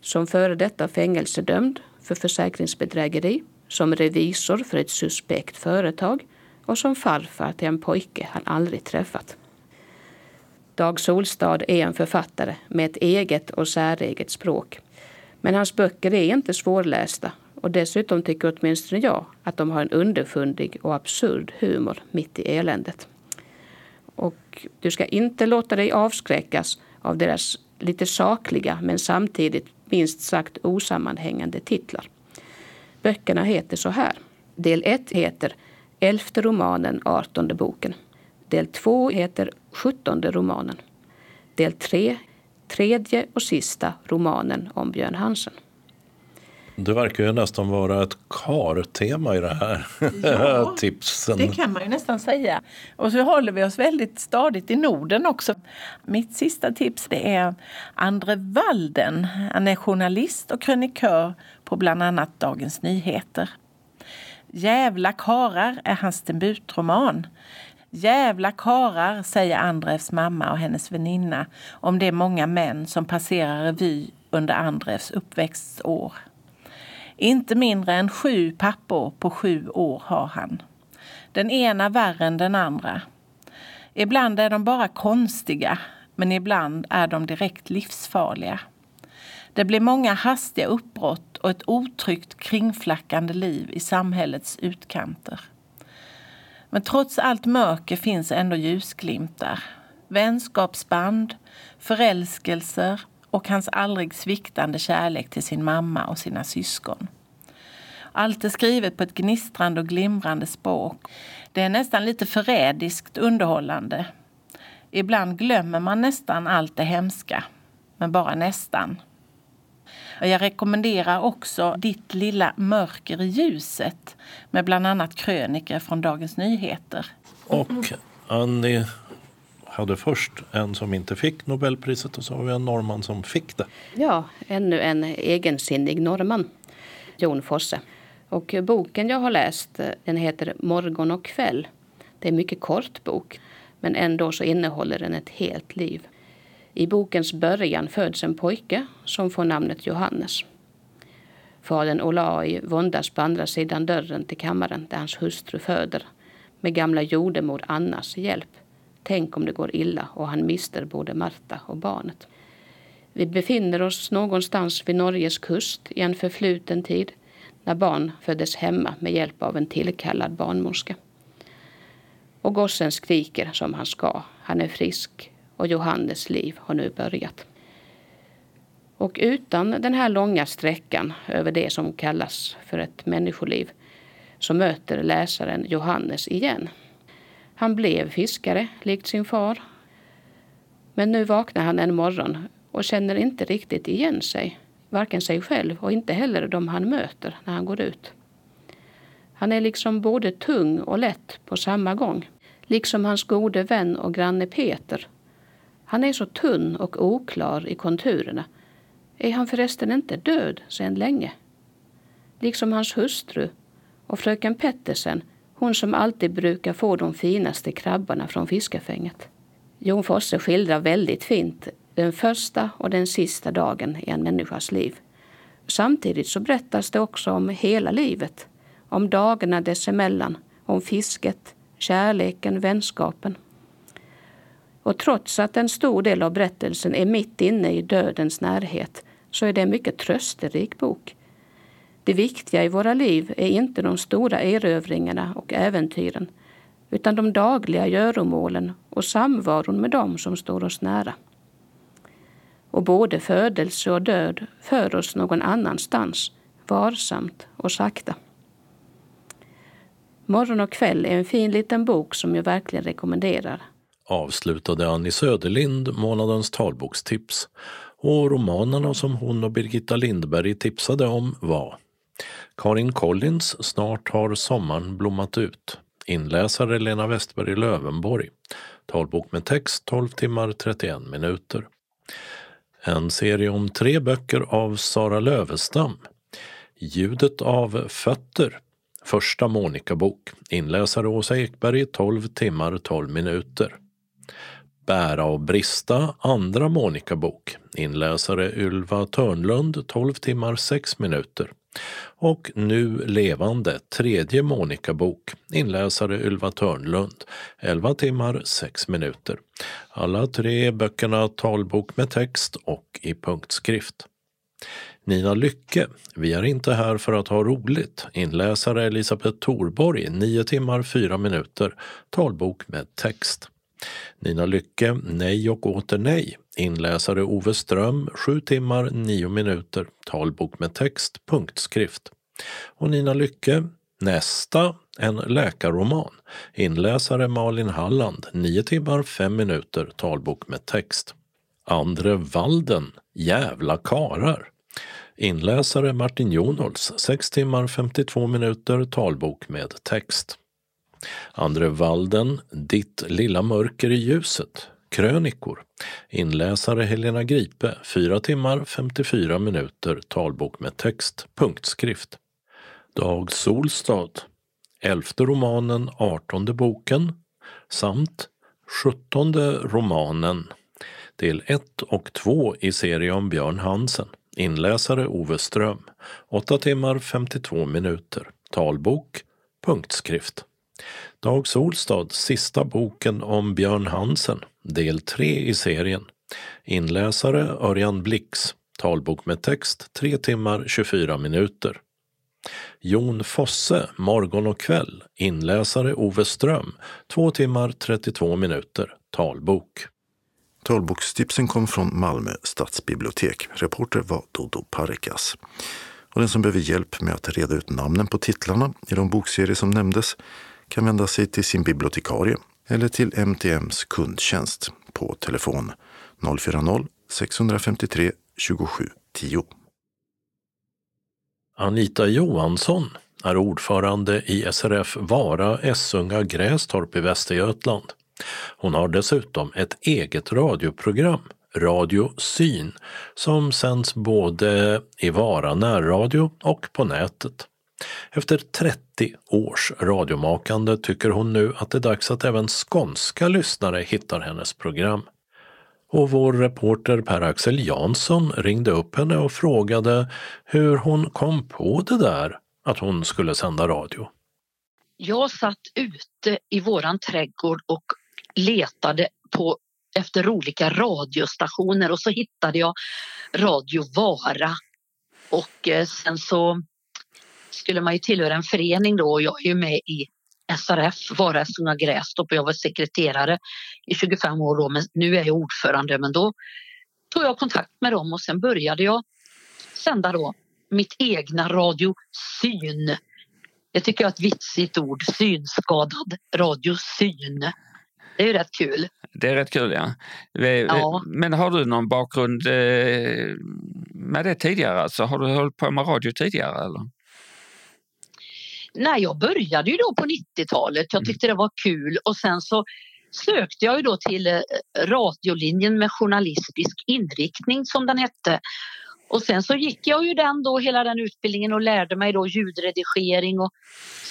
Som före detta fängelsedömd för försäkringsbedrägeri, som revisor för ett suspekt företag och som farfar till en pojke han aldrig träffat. Dag Solstad är en författare med ett eget och säreget språk. Men hans böcker är inte svårlästa och dessutom tycker åtminstone jag att de har en underfundig och absurd humor mitt i eländet. Och du ska inte låta dig avskräckas av deras lite sakliga men samtidigt minst sagt osammanhängande titlar. Böckerna heter så här. Del 1 heter Elfte romanen, artonde boken. Del 2 heter Sjuttonde romanen. Del 3 Tredje och sista romanen om Björn Hansen. Det verkar ju nästan vara ett kartema i det här Ja, tipsen. Det kan man ju nästan säga. Och så håller vi oss väldigt stadigt i Norden också. Mitt sista tips det är Andre Walden. Han är journalist och krönikör på bland annat Dagens Nyheter. Jävla karar är hans debutroman. Jävla karar, säger Andrevs mamma och hennes väninna om de många män som passerar revy under Andrevs uppväxtår. Inte mindre än sju pappor på sju år har han. Den ena värre än den andra. Ibland är de bara konstiga, men ibland är de direkt livsfarliga. Det blir många hastiga uppbrott och ett otryggt kringflackande liv i samhällets utkanter. Men trots allt mörker finns ändå ljusglimtar. Vänskapsband, förälskelser och hans aldrig sviktande kärlek till sin mamma och sina syskon. Allt är skrivet på ett gnistrande och glimrande språk. Det är nästan lite förrädiskt underhållande. Ibland glömmer man nästan allt det hemska, men bara nästan. Jag rekommenderar också Ditt lilla mörker i ljuset med bland annat kröniker från Dagens Nyheter. Och Annie hade först en som inte fick Nobelpriset och så har vi en norrman som fick det. Ja, ännu en egensinnig norrman, Jon Fosse. Och boken jag har läst den heter Morgon och kväll. Det är en mycket kort bok, men ändå så innehåller den ett helt liv. I bokens början föds en pojke som får namnet Johannes. Fadern Olai våndas på andra sidan dörren till kammaren där hans hustru föder med gamla jordemor Annas hjälp. Tänk om det går illa och han mister både Marta och barnet. Vi befinner oss någonstans vid Norges kust i en förfluten tid när barn föddes hemma med hjälp av en tillkallad barnmorska. Och gossen skriker som han ska. Han är frisk och Johannes liv har nu börjat. Och utan den här långa sträckan över det som kallas för ett människoliv så möter läsaren Johannes igen. Han blev fiskare, likt sin far. Men nu vaknar han en morgon och känner inte riktigt igen sig. Varken sig själv och inte heller de han möter när han går ut. Han är liksom både tung och lätt på samma gång. Liksom hans gode vän och granne Peter han är så tunn och oklar i konturerna. Är han förresten inte död sedan länge? Liksom hans hustru och fröken Pettersen, hon som alltid brukar få de finaste krabborna från fiskefänget. Jon Fosse skildrar väldigt fint den första och den sista dagen i en människas liv. Samtidigt så berättas det också om hela livet, om dagarna dessemellan, om fisket, kärleken, vänskapen. Och trots att en stor del av berättelsen är mitt inne i dödens närhet så är det en mycket trösterik bok. Det viktiga i våra liv är inte de stora erövringarna och äventyren utan de dagliga göromålen och samvaron med dem som står oss nära. Och både födelse och död för oss någon annanstans, varsamt och sakta. Morgon och kväll är en fin liten bok som jag verkligen rekommenderar avslutade Annie Söderlind månadens talbokstips. Och romanerna som hon och Birgitta Lindberg tipsade om var Karin Collins Snart har sommaren blommat ut. Inläsare Lena Westberg Lövenborg. Talbok med text 12 timmar 31 minuter. En serie om tre böcker av Sara Lövestam. Ljudet av fötter. Första Monika-bok Inläsare Åsa Ekberg 12 timmar 12 minuter. Bära och brista, andra Monica-bok. Inläsare Ylva Törnlund, 12 timmar 6 minuter. Och Nu levande, tredje Monica-bok. Inläsare Ylva Törnlund, 11 timmar 6 minuter. Alla tre böckerna talbok med text och i punktskrift. Nina Lycke, Vi är inte här för att ha roligt. Inläsare Elisabeth Thorborg, 9 timmar 4 minuter. Talbok med text. Nina Lycke, Nej och åter nej. Inläsare Ove Ström, 7 timmar 9 minuter. Talbok med text, punktskrift. Och Nina Lycke, Nästa, en läkarroman. Inläsare Malin Halland, 9 timmar 5 minuter. Talbok med text. Andre Walden, Jävla karar. Inläsare Martin Jonholz, 6 timmar 52 minuter. Talbok med text. Andre Walden, Ditt lilla mörker i ljuset, krönikor. Inläsare Helena Gripe, 4 timmar 54 minuter, talbok med text, punktskrift. Dag Solstad, elfte romanen, artonde boken samt sjuttonde romanen, del 1 och 2 i serien om Björn Hansen. Inläsare Ove Ström, 8 timmar 52 minuter, talbok, punktskrift. Dag Solstad, sista boken om Björn Hansen, del 3 i serien. Inläsare Örjan Blix, talbok med text 3 timmar 24 minuter. Jon Fosse, morgon och kväll. Inläsare Ove Ström, 2 timmar 32 minuter. Talbok. Talbokstipsen kom från Malmö stadsbibliotek. Reporter var Dodo Parikas. Och den som behöver hjälp med att reda ut namnen på titlarna i de bokserier som nämndes kan vända sig till sin bibliotekarie eller till MTMs kundtjänst på telefon 040-653 27 10. Anita Johansson är ordförande i SRF Vara Essunga Grästorp i Västergötland. Hon har dessutom ett eget radioprogram, Radio Syn, som sänds både i Vara närradio och på nätet. Efter 30 års radiomakande tycker hon nu att det är dags att även skånska lyssnare hittar hennes program. Och vår reporter Per-Axel Jansson ringde upp henne och frågade hur hon kom på det där att hon skulle sända radio. Jag satt ute i våran trädgård och letade på, efter olika radiostationer och så hittade jag Radio Vara. Och eh, sen så skulle man ju tillhöra en förening då och jag är ju med i SRF, Vara Sunga Grästorp och jag var sekreterare i 25 år då men nu är jag ordförande men då tog jag kontakt med dem och sen började jag sända då mitt egna Radio Syn. Jag tycker jag är ett vitsigt ord, synskadad Radio Syn. Det är ju rätt kul. Det är rätt kul ja. ja. Men har du någon bakgrund eh, med det tidigare? Alltså, har du hållit på med radio tidigare? Eller? Nej, jag började ju då på 90-talet. Jag tyckte det var kul och sen så sökte jag ju då till eh, radiolinjen med journalistisk inriktning som den hette. Och sen så gick jag ju den då hela den utbildningen och lärde mig då ljudredigering och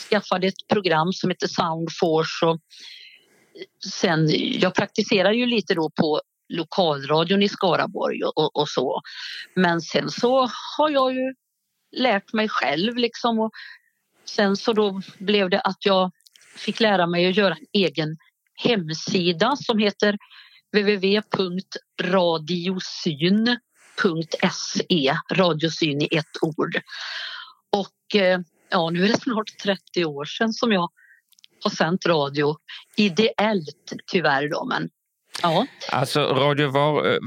skaffade ett program som heter Soundforce och sen jag praktiserade ju lite då på lokalradion i Skaraborg och, och, och så. Men sen så har jag ju lärt mig själv liksom och Sen så då blev det att jag fick lära mig att göra en egen hemsida som heter www.radiosyn.se, radiosyn i ett ord. Och eh, ja, nu är det snart 30 år sedan som jag har sänt radio ideellt tyvärr då, men Ja. Alltså Radio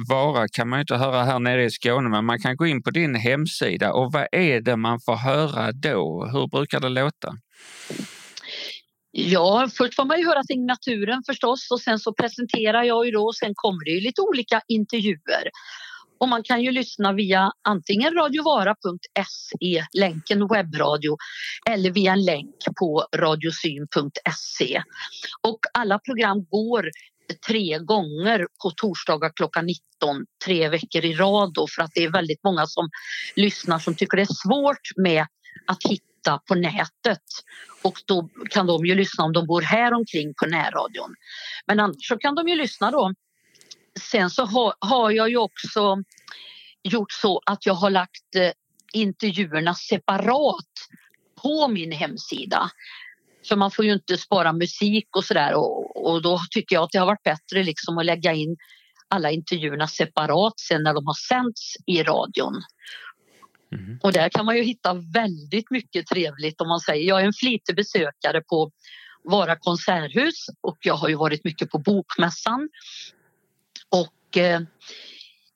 Vara kan man inte höra här nere i Skåne men man kan gå in på din hemsida och vad är det man får höra då? Hur brukar det låta? Ja, först får man ju höra signaturen förstås och sen så presenterar jag ju då och sen kommer det ju lite olika intervjuer. Och man kan ju lyssna via antingen radiovara.se, länken webbradio, eller via en länk på radiosyn.se. Och alla program går tre gånger på torsdagar klockan 19 tre veckor i rad då, för att det är väldigt många som lyssnar som tycker det är svårt med att hitta på nätet och då kan de ju lyssna om de bor här omkring på närradion. Men annars så kan de ju lyssna då. Sen så har, har jag ju också gjort så att jag har lagt eh, intervjuerna separat på min hemsida. För man får ju inte spara musik och sådär och, och då tycker jag att det har varit bättre liksom att lägga in alla intervjuerna separat sen när de har sänts i radion. Mm. Och där kan man ju hitta väldigt mycket trevligt om man säger. Jag är en flitig besökare på Vara konserthus och jag har ju varit mycket på Bokmässan. Och eh,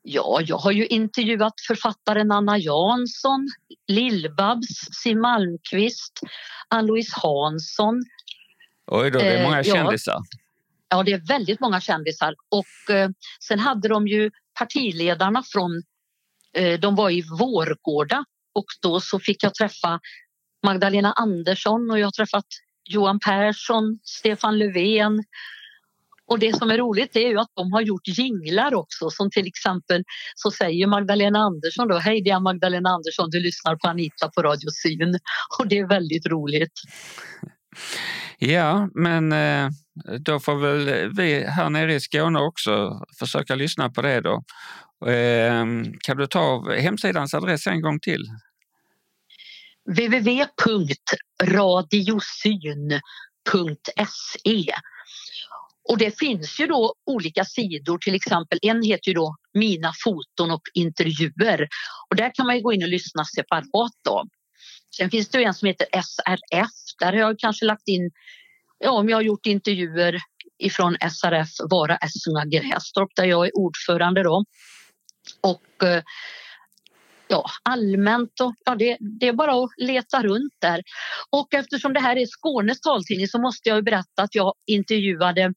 Ja, jag har ju intervjuat författaren Anna Jansson, Lill-Babs, Siw Malmkvist, Ann-Louise Hansson. Oj då, det är många eh, kändisar. Ja, ja, det är väldigt många kändisar. Och eh, sen hade de ju partiledarna från, eh, de var i Vårgårda och då så fick jag träffa Magdalena Andersson och jag har träffat Johan Persson, Stefan Löfven, och det som är roligt är ju att de har gjort jinglar också som till exempel så säger Magdalena Andersson då Hej det är Magdalena Andersson, du lyssnar på Anita på Radio Syn. Och det är väldigt roligt. Ja, men eh, då får väl vi här nere i Skåne också försöka lyssna på det då. Ehm, kan du ta hemsidans adress en gång till? www.radiosyn.se och det finns ju då olika sidor, till exempel en heter ju då Mina foton och intervjuer. Och där kan man gå in och lyssna separat då. Sen finns det en som heter SRF. Där har jag kanske lagt in, ja om jag har gjort intervjuer ifrån SRF Vara Essunga Grästorp där jag är ordförande då. Och eh, ja, allmänt och ja, det, det, är bara att leta runt där. Och eftersom det här är Skånes taltidning så måste jag berätta att jag intervjuade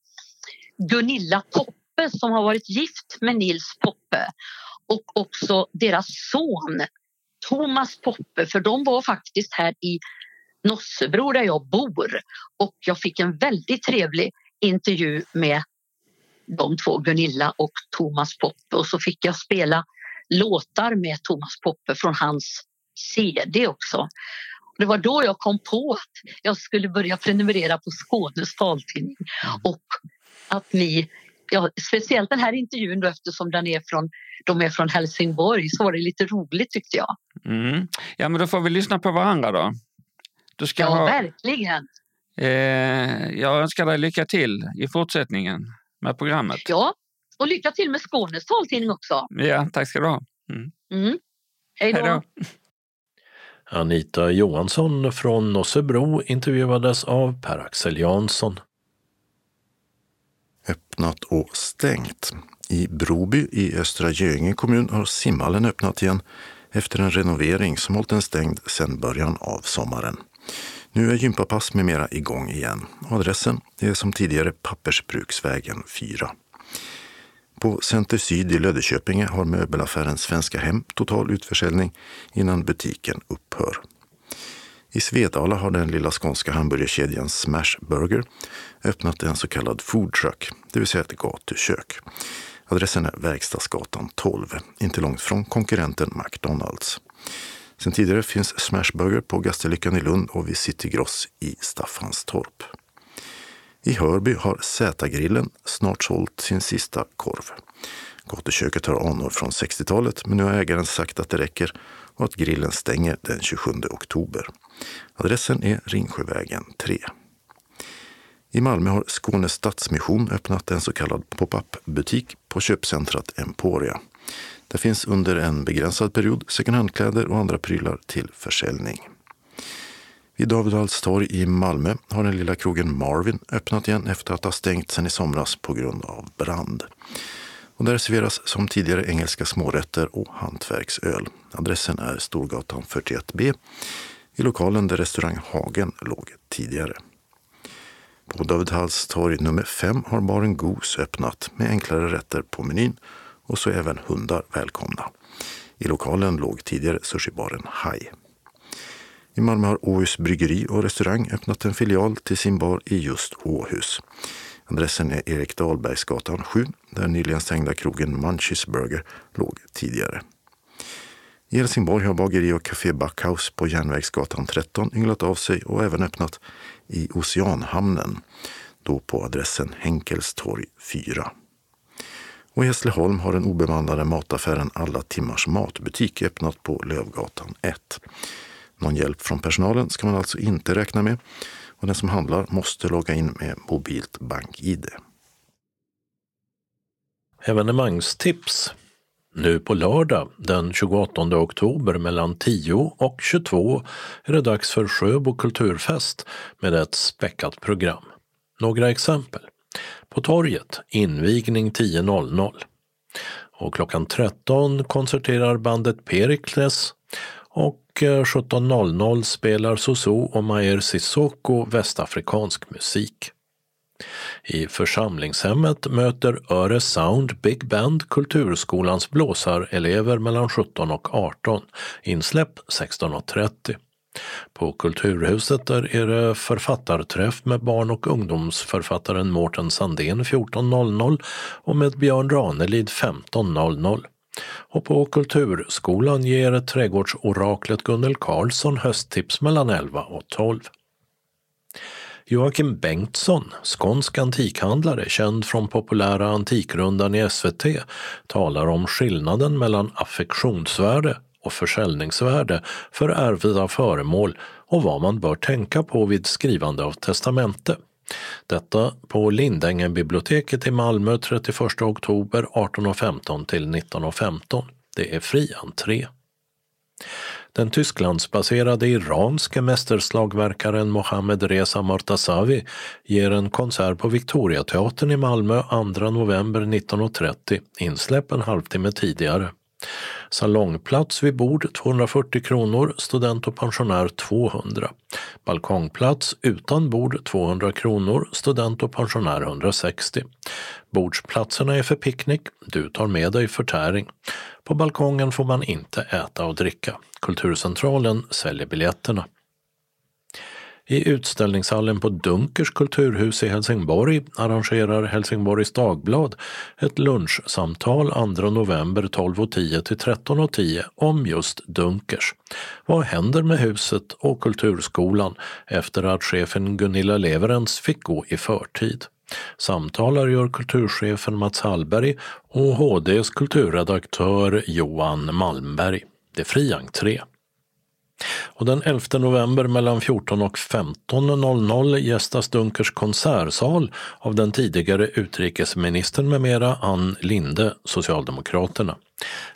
Gunilla Poppe som har varit gift med Nils Poppe och också deras son Thomas Poppe för de var faktiskt här i Nossebro där jag bor. Och jag fick en väldigt trevlig intervju med de två, Gunilla och Thomas Poppe. Och så fick jag spela låtar med Thomas Poppe från hans CD också. Det var då jag kom på att jag skulle börja prenumerera på Skånes taltidning. Och att ni, ja, speciellt den här intervjun då eftersom den är från, de är från Helsingborg så var det lite roligt tyckte jag. Mm. Ja men då får vi lyssna på varandra då. Du ska ja ha, verkligen. Eh, jag önskar dig lycka till i fortsättningen med programmet. Ja, och lycka till med Skånes taltidning också. Ja, tack ska du ha. Mm. Mm. Hej då. Anita Johansson från Nossebro intervjuades av Per-Axel Jansson. Öppnat och stängt. I Broby i Östra Göinge kommun har simhallen öppnat igen efter en renovering som hållit den stängd sedan början av sommaren. Nu är gympapass med mera igång igen. Adressen är som tidigare Pappersbruksvägen 4. På Center Syd i Löddeköpinge har möbelaffären Svenska Hem total utförsäljning innan butiken upphör. I Svedala har den lilla skånska hamburgerkedjan Smash Burger öppnat en så kallad food truck, det vill säga ett gatukök. Adressen är Verkstadsgatan 12, inte långt från konkurrenten McDonalds. Sen tidigare finns Smashburger på Gastelyckan i Lund och vid City Gross i Staffanstorp. I Hörby har Z-grillen snart sålt sin sista korv. Gatuköket har anor från 60-talet men nu har ägaren sagt att det räcker och att grillen stänger den 27 oktober. Adressen är Ringsjövägen 3. I Malmö har Skånes Stadsmission öppnat en så kallad pop-up-butik på köpcentrat Emporia. Där finns under en begränsad period second hand-kläder och andra prylar till försäljning. Vid David torg i Malmö har den lilla krogen Marvin öppnat igen efter att ha stängt sedan i somras på grund av brand. Och där serveras som tidigare engelska smårätter och hantverksöl. Adressen är Storgatan 41B i lokalen där restaurang Hagen låg tidigare. På David Halls torg nummer 5 har baren Goose öppnat med enklare rätter på menyn och så även hundar välkomna. I lokalen låg tidigare sushibaren Hai. I Malmö har Åhus bryggeri och restaurang öppnat en filial till sin bar i just Åhus. Adressen är Erik Dahlbergsgatan 7 där nyligen stängda krogen Munchies Burger låg tidigare. I Helsingborg har bageri och café Backhaus på Järnvägsgatan 13 ynglat av sig och även öppnat i Oceanhamnen, då på adressen Henkelstorg 4. Och i Hässleholm har den obemannade mataffären Alla Timmars Matbutik öppnat på Lövgatan 1. Någon hjälp från personalen ska man alltså inte räkna med och den som handlar måste logga in med mobilt bank-id. Evenemangstips. Nu på lördag den 28 oktober mellan 10 och 22 är det dags för Sjöbo kulturfest med ett späckat program. Några exempel. På torget, invigning 10.00. Och klockan 13 konserterar bandet Perikles och eh, 17.00 spelar Soso och Mayer Sissoko västafrikansk musik. I församlingshemmet möter Öre Sound Big Band Kulturskolans blåsarelever mellan 17 och 18. Insläpp 16.30. På Kulturhuset där är det författarträff med barn och ungdomsförfattaren Mårten Sandén 14.00 och med Björn Ranelid 15.00. Och på Kulturskolan ger trädgårdsoraklet Gunnel Karlsson hösttips mellan 11 och 12. Joakim Bengtsson, skånsk antikhandlare känd från populära Antikrundan i SVT, talar om skillnaden mellan affektionsvärde och försäljningsvärde för ärvda föremål och vad man bör tänka på vid skrivande av testamente. Detta på Lindängenbiblioteket i Malmö 31 oktober 18.15 till 19.15. Det är fri entré. Den Tysklandsbaserade iranske mästerslagverkaren Mohammed Reza Mortazavi ger en konsert på Victoriateatern i Malmö 2 november 19.30, insläpp en halvtimme tidigare. Salongplats vid bord 240 kronor, student och pensionär 200. Balkongplats utan bord 200 kronor, student och pensionär 160. Bordsplatserna är för picknick, du tar med dig förtäring. På balkongen får man inte äta och dricka. Kulturcentralen säljer biljetterna. I utställningshallen på Dunkers kulturhus i Helsingborg arrangerar Helsingborgs Dagblad ett lunchsamtal 2 november 12.10 till 13.10 om just Dunkers. Vad händer med huset och Kulturskolan efter att chefen Gunilla Leverens fick gå i förtid? Samtalar gör kulturchefen Mats Hallberg och HDs kulturredaktör Johan Malmberg. Det är fri entré. Och den 11 november mellan 14 och 15.00 gästas Dunkers konsertsal av den tidigare utrikesministern med mera Ann Linde, Socialdemokraterna.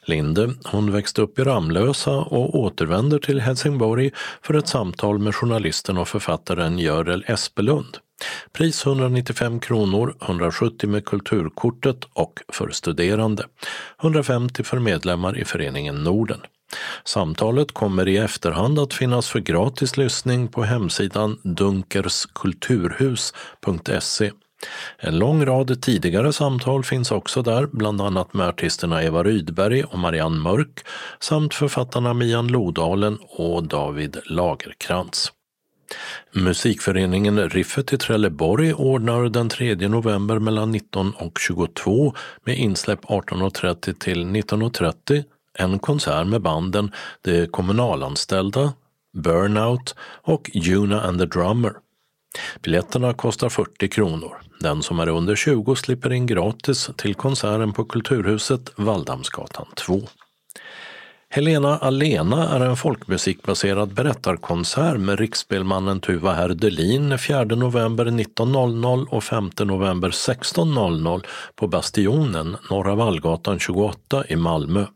Linde, hon växte upp i Ramlösa och återvänder till Helsingborg för ett samtal med journalisten och författaren Görel Espelund. Pris 195 kronor, 170 med kulturkortet och för studerande. 150 för medlemmar i föreningen Norden. Samtalet kommer i efterhand att finnas för gratis lyssning på hemsidan dunkerskulturhus.se. En lång rad tidigare samtal finns också där, bland annat med artisterna Eva Rydberg och Marianne Mörk samt författarna Mian Lodalen och David Lagerkrans. Musikföreningen Riffet i Trelleborg ordnar den 3 november mellan 19 och 22 med insläpp 18.30 till 19.30 en konsert med banden De kommunalanställda, Burnout och Juna and the Drummer. Biljetterna kostar 40 kronor. Den som är under 20 slipper in gratis till konserten på Kulturhuset Valdamsgatan 2. Helena Alena är en folkmusikbaserad berättarkonsert med riksspelmannen Tuva Herdelin 4 november 19.00 och 5 november 16.00 på Bastionen, Norra Vallgatan 28 i Malmö.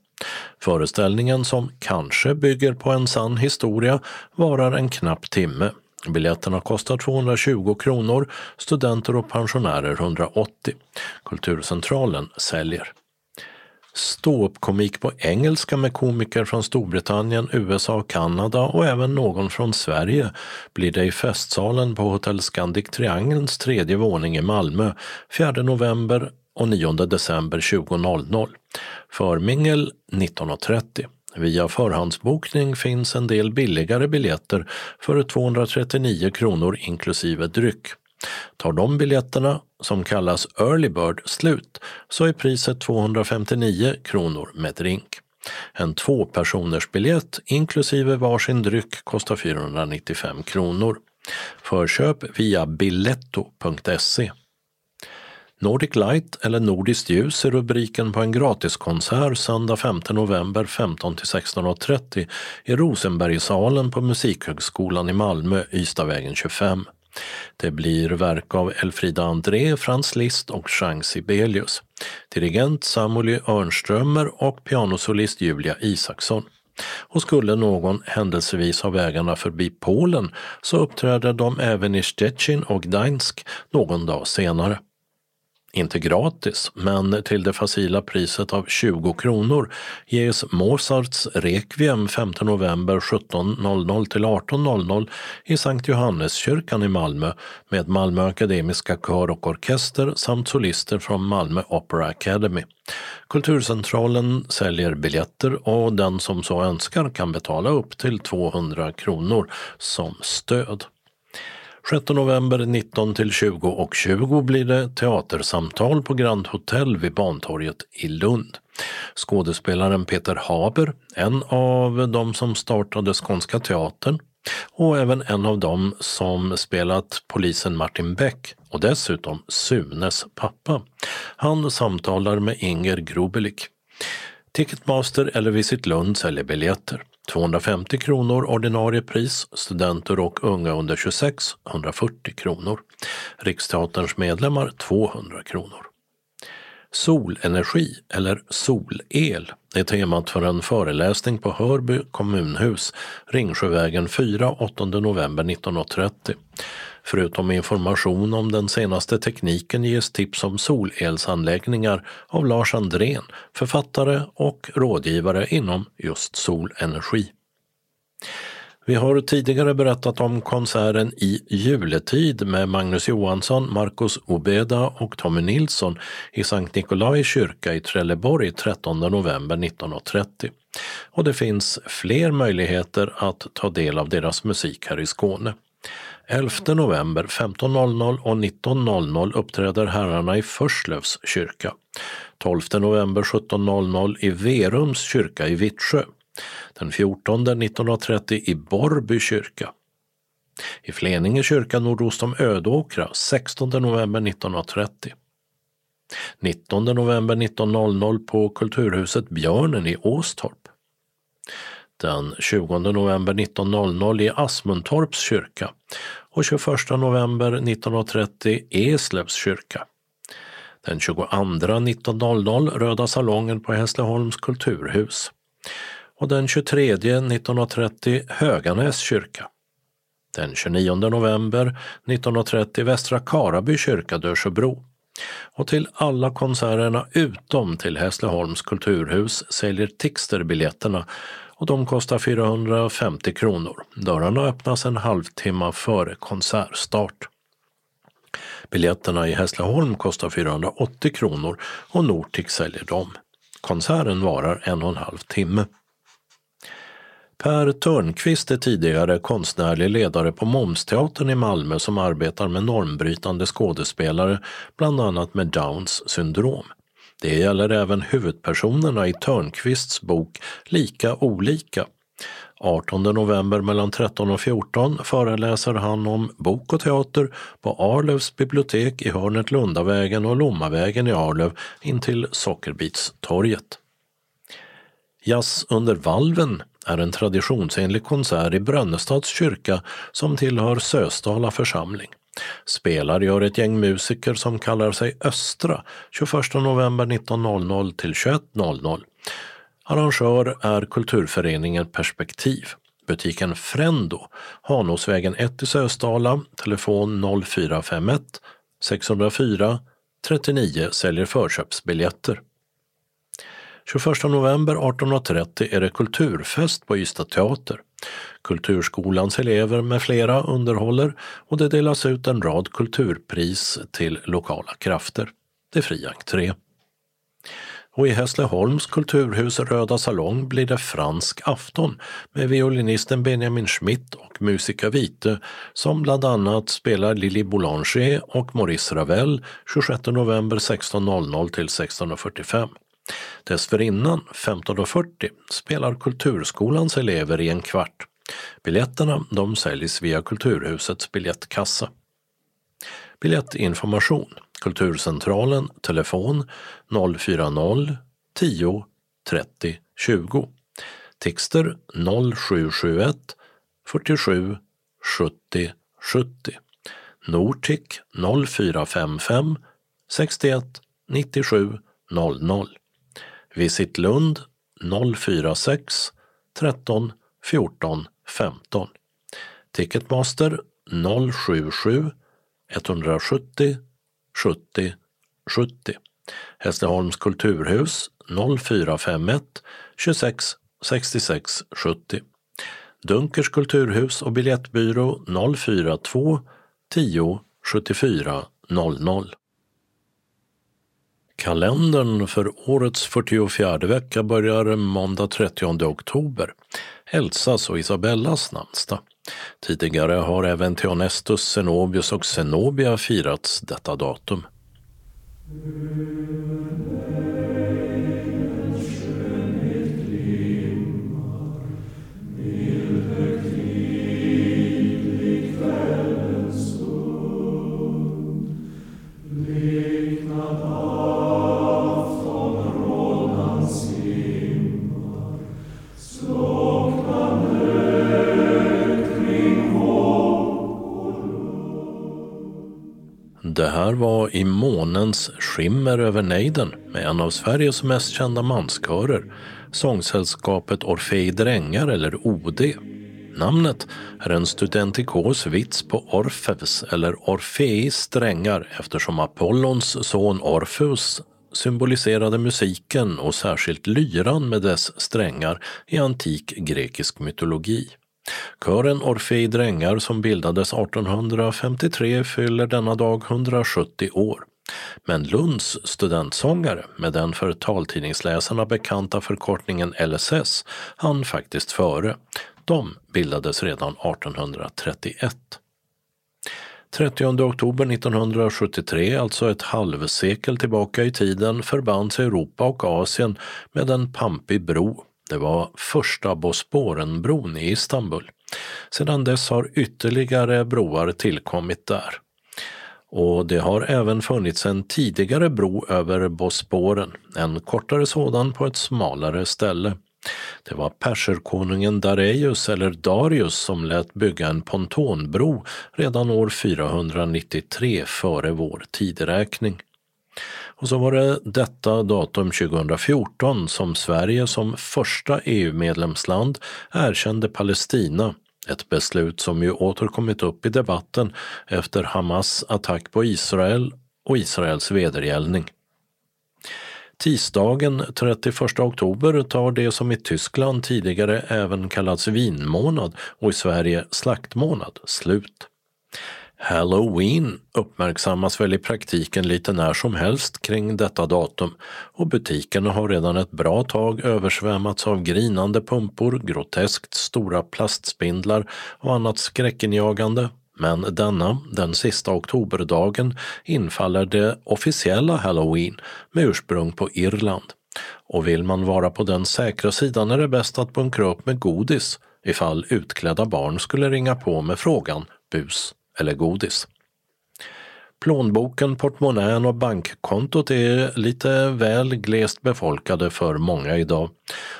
Föreställningen, som kanske bygger på en sann historia, varar en knapp timme. Biljetterna kostar 220 kronor, studenter och pensionärer 180. Kulturcentralen säljer. Ståuppkomik på engelska med komiker från Storbritannien, USA och Kanada och även någon från Sverige blir det i festsalen på Hotell Scandic Triangelns tredje våning i Malmö 4 november och 9 december 20.00. Förmingel 19.30. Via förhandsbokning finns en del billigare biljetter för 239 kronor inklusive dryck. Tar de biljetterna, som kallas Early Bird, slut så är priset 259 kronor med drink. En tvåpersonersbiljett inklusive varsin dryck kostar 495 kronor. Förköp via billetto.se. Nordic Light eller Nordiskt ljus är rubriken på en gratiskonsert söndag 5 november 15 16.30 i Rosenbergsalen på Musikhögskolan i Malmö, Ystadvägen 25. Det blir verk av Elfrida André, Frans Liszt och Jean Sibelius. Dirigent Samuli Örnströmer och pianosolist Julia Isaksson. Och skulle någon händelsevis ha vägarna förbi Polen så uppträder de även i Szczecin och Gdańsk någon dag senare inte gratis, men till det facila priset av 20 kronor ges Mozarts Requiem 5 november 17.00 till 18.00 i Sankt Johanneskyrkan i Malmö med Malmö Akademiska Kör och Orkester samt solister från Malmö Opera Academy. Kulturcentralen säljer biljetter och den som så önskar kan betala upp till 200 kronor som stöd. 6 november 19 till 20 och 20 blir det teatersamtal på Grand Hotel vid Bantorget i Lund. Skådespelaren Peter Haber, en av de som startade Skånska teatern och även en av dem som spelat polisen Martin Beck och dessutom Sunes pappa. Han samtalar med Inger Grobelik. Ticketmaster eller Visit Lund säljer biljetter. 250 kronor ordinarie pris, studenter och unga under 26 140 kronor. Riksteaterns medlemmar 200 kronor. Solenergi eller solel är temat för en föreläsning på Hörby kommunhus, Ringsjövägen 4, 8 november 1930. Förutom information om den senaste tekniken ges tips om solelsanläggningar av Lars Andrén, författare och rådgivare inom just solenergi. Vi har tidigare berättat om konserten i juletid med Magnus Johansson, Marcus Obeda och Tommy Nilsson i Sankt Nikolai kyrka i Trelleborg 13 november 1930. Och det finns fler möjligheter att ta del av deras musik här i Skåne. 11 november 15.00 och 19.00 uppträder herrarna i Förslövs kyrka. 12 november 17.00 i Verums kyrka i Vittsjö den 14 1930 i Borrby kyrka. I Fleninge kyrka nordost om Ödåkra 16 november 1930. 19 november 1900 på Kulturhuset Björnen i Åstorp. Den 20 november 1900 i Asmuntorps kyrka och 21 november 1930 Eslövs kyrka. Den 22 1900 Röda salongen på Hässleholms kulturhus och den 23 1930 Höganäs kyrka. Den 29 november 1930 Västra Karaby kyrka Dörsöbro. Och till alla konserterna utom till Hässleholms kulturhus säljer Tixter biljetterna och de kostar 450 kronor. Dörrarna öppnas en halvtimme före konsertstart. Biljetterna i Hässleholm kostar 480 kronor och Nortic säljer dem. Konserten varar en och en halv timme. Per Törnqvist är tidigare konstnärlig ledare på Momsteatern i Malmö som arbetar med normbrytande skådespelare, bland annat med Downs syndrom. Det gäller även huvudpersonerna i Törnqvists bok Lika olika. 18 november mellan 13 och 14 föreläser han om bok och teater på Arlövs bibliotek i hörnet Lundavägen och Lommavägen i Arlöv intill Sockerbitstorget. Jazz under valven är en traditionsenlig konsert i Brönnestads kyrka som tillhör Sösdala församling. Spelar gör ett gäng musiker som kallar sig Östra 21 november 19.00 till 21.00. Arrangör är kulturföreningen Perspektiv. Butiken Frendo, Hanåsvägen 1 i Sösdala, telefon 0451 604 39 säljer förköpsbiljetter. 21 november 18.30 är det kulturfest på Ystad teater. Kulturskolans elever med flera underhåller och det delas ut en rad kulturpris till lokala krafter. Det är fri entré. Och i Hässleholms kulturhus Röda salong blir det fransk afton med violinisten Benjamin Schmidt och Musica Vite som bland annat spelar Lili Boulanger och Maurice Ravel 26 november 16.00 till 16.45. Dessförinnan, 15.40, spelar Kulturskolans elever i en kvart. Biljetterna de säljs via Kulturhusets biljettkassa. Biljettinformation Kulturcentralen, telefon 040 10 30 20. Texter 0771 47 70 70. Nortic 0455 61 97 00. Visit Lund 046 13 14 15. Ticketmaster 077 170 70 70. Hässleholms kulturhus 0451 26 66 70. Dunkers kulturhus och biljettbyrå 042 10 74 00. Kalendern för årets 44 vecka börjar måndag 30 oktober, Elsas och Isabellas namnsdag. Tidigare har även Theonestus, Zenobius och Zenobia firats detta datum. Mm. Här var I månens skimmer över nejden med en av Sveriges mest kända manskörer, sångsällskapet Orfei Drängar eller OD. Namnet är en studentikos vits på Orfeus eller Orfeis strängar eftersom Apollons son Orfeus symboliserade musiken och särskilt lyran med dess strängar i antik grekisk mytologi. Kören Orfei Drängar som bildades 1853 fyller denna dag 170 år. Men Lunds studentsångare med den för taltidningsläsarna bekanta förkortningen LSS han faktiskt före. De bildades redan 1831. 30 oktober 1973, alltså ett halvsekel tillbaka i tiden, förbands Europa och Asien med en pampig bro. Det var första Bosporenbron i Istanbul. Sedan dess har ytterligare broar tillkommit där. Och det har även funnits en tidigare bro över Bosporen, en kortare sådan på ett smalare ställe. Det var perserkonungen Dareius eller Darius som lät bygga en pontonbro redan år 493 före vår tideräkning. Och så var det detta datum 2014 som Sverige som första EU-medlemsland erkände Palestina ett beslut som ju återkommit upp i debatten efter Hamas attack på Israel och Israels vedergällning. Tisdagen 31 oktober tar det som i Tyskland tidigare även kallats vinmånad och i Sverige slaktmånad slut. Halloween uppmärksammas väl i praktiken lite när som helst kring detta datum och butikerna har redan ett bra tag översvämmats av grinande pumpor, groteskt stora plastspindlar och annat skräckenjagande. Men denna, den sista oktoberdagen, infaller det officiella halloween med ursprung på Irland. Och vill man vara på den säkra sidan är det bäst att bunkra upp med godis ifall utklädda barn skulle ringa på med frågan bus eller godis. Plånboken, portmonnän och bankkontot är lite väl glest befolkade för många idag.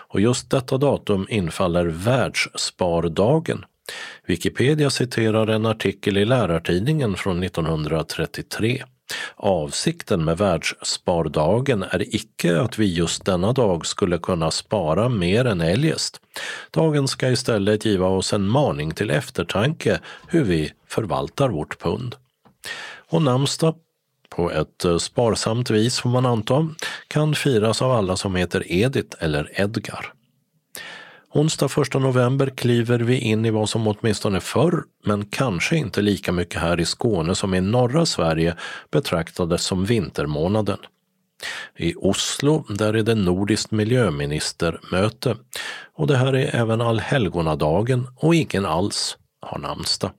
Och just detta datum infaller Världsspardagen. Wikipedia citerar en artikel i Lärartidningen från 1933. Avsikten med Världsspardagen är icke att vi just denna dag skulle kunna spara mer än eljest. Dagen ska istället giva oss en maning till eftertanke hur vi förvaltar vårt pund. Och namnsdag, på ett eh, sparsamt vis får man anta, kan firas av alla som heter Edith eller Edgar. Onsdag 1 november kliver vi in i vad som åtminstone förr, men kanske inte lika mycket här i Skåne som i norra Sverige, betraktades som vintermånaden. I Oslo där är det nordiskt miljöministermöte och det här är även allhelgonadagen och ingen alls har namnsdag.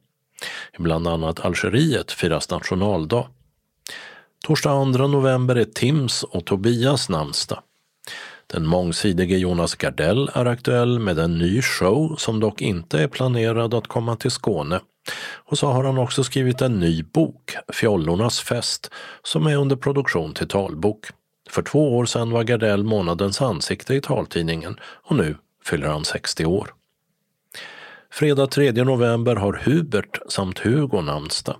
I bland annat Algeriet firas nationaldag. Torsdag 2 november är Tims och Tobias namnsdag. Den mångsidige Jonas Gardell är aktuell med en ny show som dock inte är planerad att komma till Skåne. Och så har han också skrivit en ny bok, Fjollornas fest, som är under produktion till talbok. För två år sedan var Gardell månadens ansikte i taltidningen och nu fyller han 60 år. Fredag 3 november har Hubert samt Hugo namnsdag.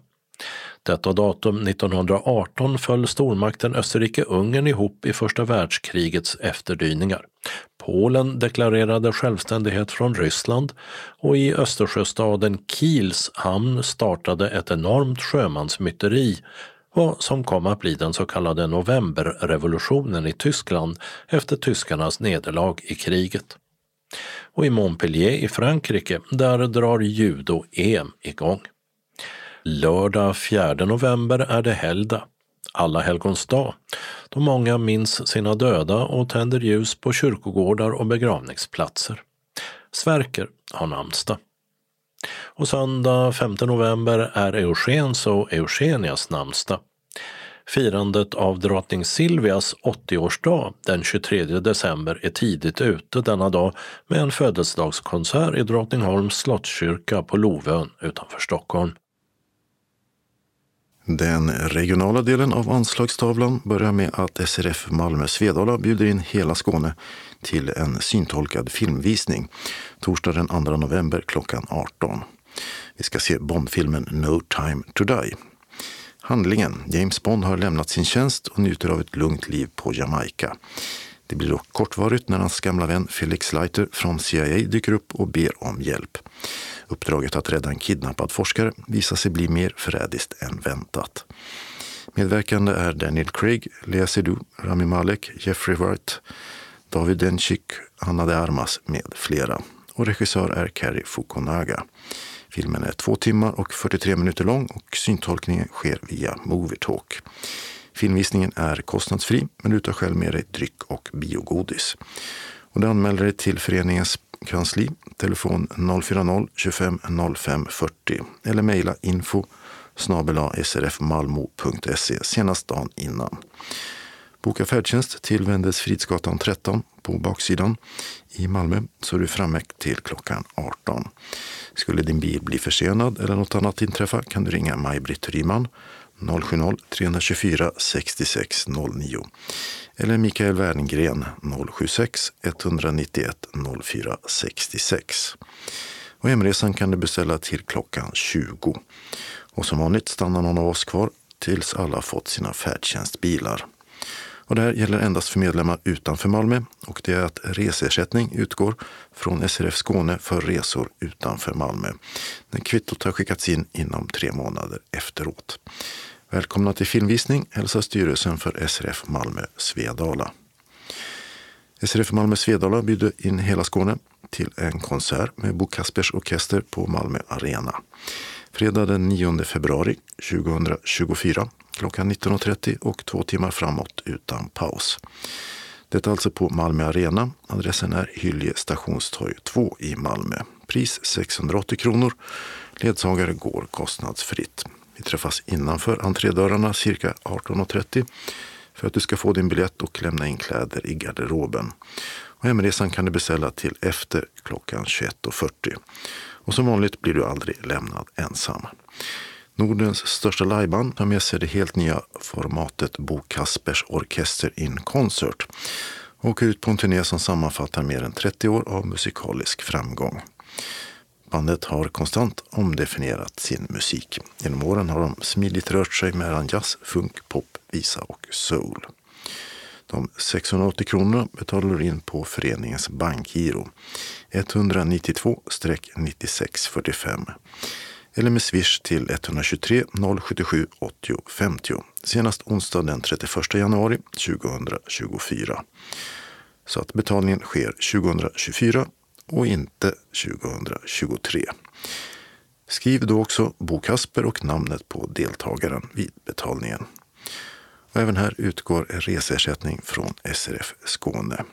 Detta datum 1918 föll stormakten Österrike-Ungern ihop i första världskrigets efterdyningar. Polen deklarerade självständighet från Ryssland och i Östersjöstaden Kiels hamn startade ett enormt sjömansmyteri vad som kom att bli den så kallade novemberrevolutionen i Tyskland efter tyskarnas nederlag i kriget. Och i Montpellier i Frankrike, där drar judo-EM igång. Lördag 4 november är det helgdag, alla helgons dag, då många minns sina döda och tänder ljus på kyrkogårdar och begravningsplatser. Sverker har namnsdag. Och söndag 5 november är Eugens och Eugenias namnsdag. Firandet av drottning Silvias 80-årsdag den 23 december är tidigt ute denna dag med en födelsedagskonsert i Drottningholms slottskyrka på Lovön utanför Stockholm. Den regionala delen av anslagstavlan börjar med att SRF Malmö Svedala bjuder in hela Skåne till en syntolkad filmvisning torsdag den 2 november klockan 18. Vi ska se Bondfilmen No time to die. Handlingen. James Bond har lämnat sin tjänst och njuter av ett lugnt liv på Jamaica. Det blir dock kortvarigt när hans gamla vän Felix Leiter från CIA dyker upp och ber om hjälp. Uppdraget att rädda en kidnappad forskare visar sig bli mer förrädiskt än väntat. Medverkande är Daniel Craig, Lea Seydoux, Rami Malek, Jeffrey Wright, David Denchik, Anna de Armas med flera. Och regissör är Cary Fukunaga. Filmen är två timmar och 43 minuter lång och syntolkningen sker via Movietalk. Filmvisningen är kostnadsfri, men du tar själv med dig dryck och biogodis. Och du anmäler dig till föreningens kansli, telefon 040-25 05 40 eller mejla info srfmalmo.se senast dagen innan. Boka färdtjänst till Wendelsfridsgatan 13 på baksidan i Malmö så är du framme till klockan 18. Skulle din bil bli försenad eller något annat inträffa kan du ringa Maj-Britt Ryman 070-324 6609 eller Mikael Werngren 076 191 04 66. Och hemresan kan du beställa till klockan 20. Och som vanligt stannar någon av oss kvar tills alla fått sina färdtjänstbilar. Och det här gäller endast för medlemmar utanför Malmö och det är att reseersättning utgår från SRF Skåne för resor utanför Malmö. När kvittot har skickats in inom tre månader efteråt. Välkomna till filmvisning hälsar styrelsen för SRF Malmö Svedala. SRF Malmö Svedala bjuder in hela Skåne till en konsert med Bo Kaspers Orkester på Malmö Arena. Fredag den 9 februari 2024 klockan 19.30 och två timmar framåt utan paus. Detta alltså på Malmö Arena. Adressen är Hylje stationstorg 2 i Malmö. Pris 680 kronor. Ledsagare går kostnadsfritt. Vi träffas innanför entrédörrarna cirka 18.30 för att du ska få din biljett och lämna in kläder i garderoben. Och hemresan kan du beställa till efter klockan 21.40. Och som vanligt blir du aldrig lämnad ensam. Nordens största liveband har med sig det helt nya formatet Bo Kaspers Orkester in Concert och åker ut på en turné som sammanfattar mer än 30 år av musikalisk framgång. Bandet har konstant omdefinierat sin musik. Genom åren har de smidigt rört sig mellan jazz, funk, pop, visa och soul. De 680 kronorna betalar du in på föreningens bankgiro 192-9645 eller med swish till 123 077 80 50 senast onsdag den 31 januari 2024. Så att betalningen sker 2024 och inte 2023. Skriv då också Bo Kasper och namnet på deltagaren vid betalningen. Och även här utgår reseersättning från SRF Skåne.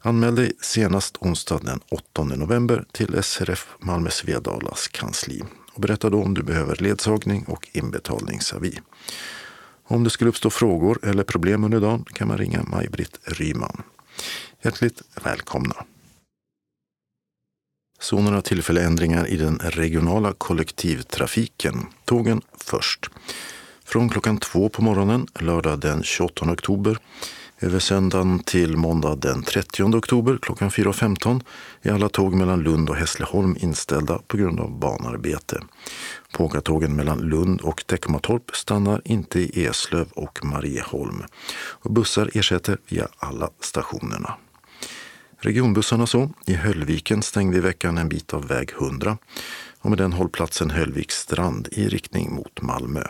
Anmäl dig senast onsdag den 8 november till SRF Malmö Svedalas kansli och berätta då om du behöver ledsagning och inbetalningsavi. Om det skulle uppstå frågor eller problem under dagen kan man ringa Maj-Britt Ryman. Hjärtligt välkomna! Så några tillfälliga ändringar i den regionala kollektivtrafiken. Tågen först. Från klockan två på morgonen lördag den 28 oktober över söndagen till måndag den 30 oktober klockan 4.15 är alla tåg mellan Lund och Hässleholm inställda på grund av banarbete. Pågatågen mellan Lund och Teckomatorp stannar inte i Eslöv och Marieholm. Och bussar ersätter via alla stationerna. Regionbussarna så. I Höllviken stängde i veckan en bit av väg 100 och med den hållplatsen Höllviks strand i riktning mot Malmö.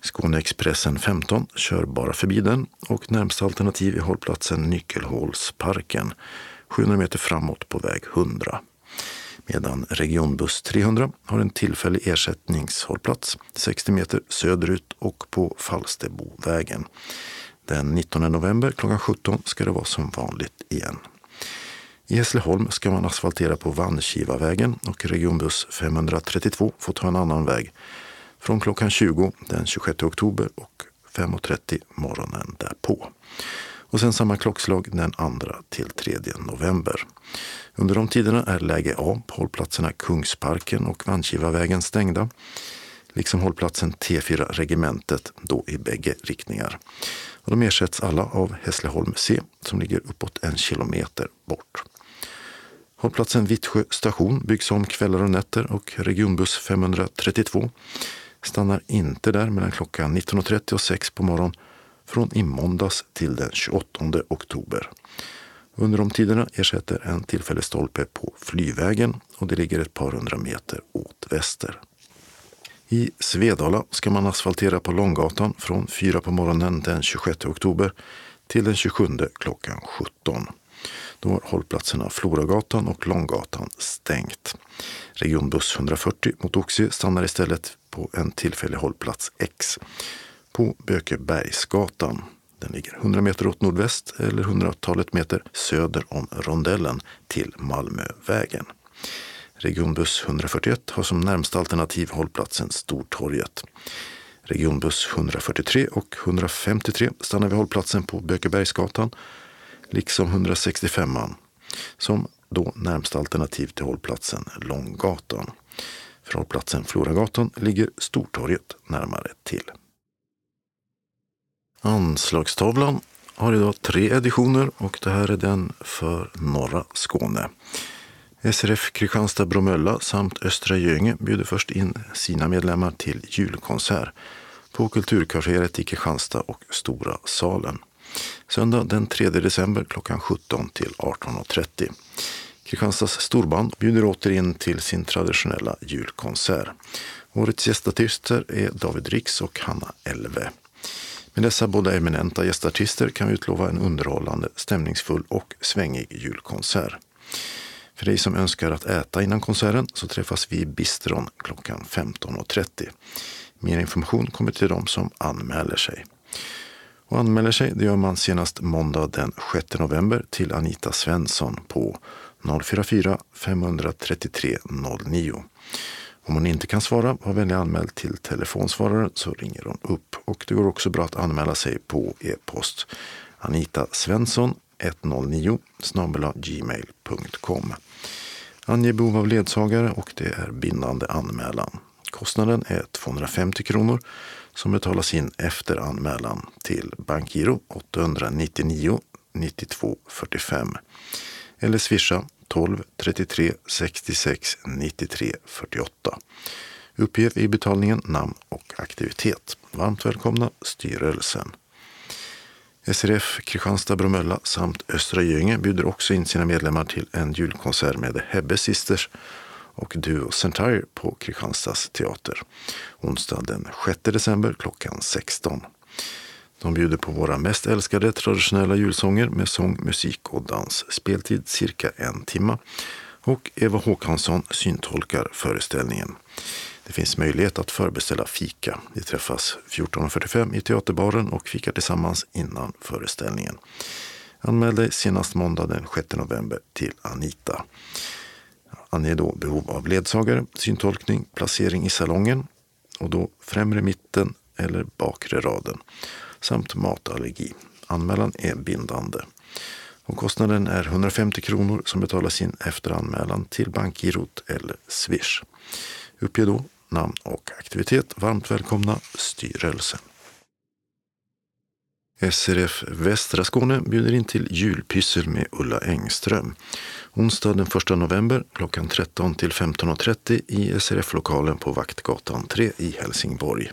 Skåneexpressen 15 kör bara förbi den och närmsta alternativ är hållplatsen Nyckelhålsparken 700 meter framåt på väg 100. Medan regionbuss 300 har en tillfällig ersättningshållplats 60 meter söderut och på Falsterbovägen. Den 19 november klockan 17 ska det vara som vanligt igen. I Hässleholm ska man asfaltera på Vanskivavägen och regionbuss 532 får ta en annan väg från klockan 20 den 26 oktober och 5.30 morgonen därpå. Och sen samma klockslag den 2 till 3 november. Under de tiderna är läge A på hållplatserna Kungsparken och Vanskivavägen stängda. Liksom hållplatsen T4 Regementet, då i bägge riktningar. Och de ersätts alla av Hässleholm C som ligger uppåt en kilometer bort. Hållplatsen Vittsjö station byggs om kvällar och nätter och regionbuss 532 stannar inte där mellan klockan 19.30 och 6 på morgonen från i måndags till den 28 oktober. Under de tiderna ersätter en tillfällig stolpe på Flyvägen och det ligger ett par hundra meter åt väster. I Svedala ska man asfaltera på Långgatan från 4 på morgonen den 26 oktober till den 27 klockan 17. Då har hållplatserna Floragatan och Långgatan stängt. Regionbuss 140 mot Oxie stannar istället på en tillfällig hållplats X på Bökebergsgatan. Den ligger 100 meter åt nordväst eller hundratalet meter söder om rondellen till Malmövägen. Regionbuss 141 har som närmsta alternativ hållplatsen Stortorget. Regionbuss 143 och 153 stannar vid hållplatsen på Bökebergsgatan, liksom 165an som då närmsta alternativ till hållplatsen Långgatan. För hållplatsen Floragatan ligger Stortorget närmare till. Anslagstavlan har idag tre editioner och det här är den för norra Skåne. SRF Kristianstad Bromölla samt Östra Göinge bjuder först in sina medlemmar till julkonsert på Kulturkvarteret i Kristianstad och Stora salen. Söndag den 3 december klockan 17 till 18.30. Kristianstads storband bjuder åter in till sin traditionella julkonsert. Årets gästartister är David Rix och Hanna Elve. Med dessa båda eminenta gästartister kan vi utlova en underhållande, stämningsfull och svängig julkonsert. För dig som önskar att äta innan konserten så träffas vi i Bistron klockan 15.30. Mer information kommer till dem som anmäler sig. Och anmäler sig det gör man senast måndag den 6 november till Anita Svensson på 044 533 09. Om hon inte kan svara, var vänlig anmäld till telefonsvararen så ringer hon upp. Och det går också bra att anmäla sig på e-post. Anita Svensson 109 gmail.com. Ange behov av ledsagare och det är bindande anmälan. Kostnaden är 250 kronor som betalas in efter anmälan till Bankgiro 899 92 45 eller swisha 12 33 66 93 48. Uppge i betalningen namn och aktivitet. Varmt välkomna styrelsen. SRF Kristianstad Bromölla samt Östra Göinge bjuder också in sina medlemmar till en julkonsert med Hebbe Sisters och Duo Centire på Kristianstads teater. Onsdag den 6 december klockan 16. De bjuder på våra mest älskade traditionella julsånger med sång, musik och dans. Speltid cirka en timme. Och Eva Håkansson syntolkar föreställningen. Det finns möjlighet att förbeställa fika. Vi träffas 14.45 i teaterbaren och fikar tillsammans innan föreställningen. Anmäl dig senast måndag den 6 november till Anita. Ange då behov av ledsagare, syntolkning, placering i salongen och då främre mitten eller bakre raden samt matallergi. Anmälan är bindande. Och kostnaden är 150 kronor som betalas in efter anmälan till bankgirot eller Swish. Uppge då namn och aktivitet. Varmt välkomna styrelsen. SRF Västra Skåne bjuder in till julpyssel med Ulla Engström. Onsdag den 1 november klockan 13 till 15.30 i SRF-lokalen på Vaktgatan 3 i Helsingborg.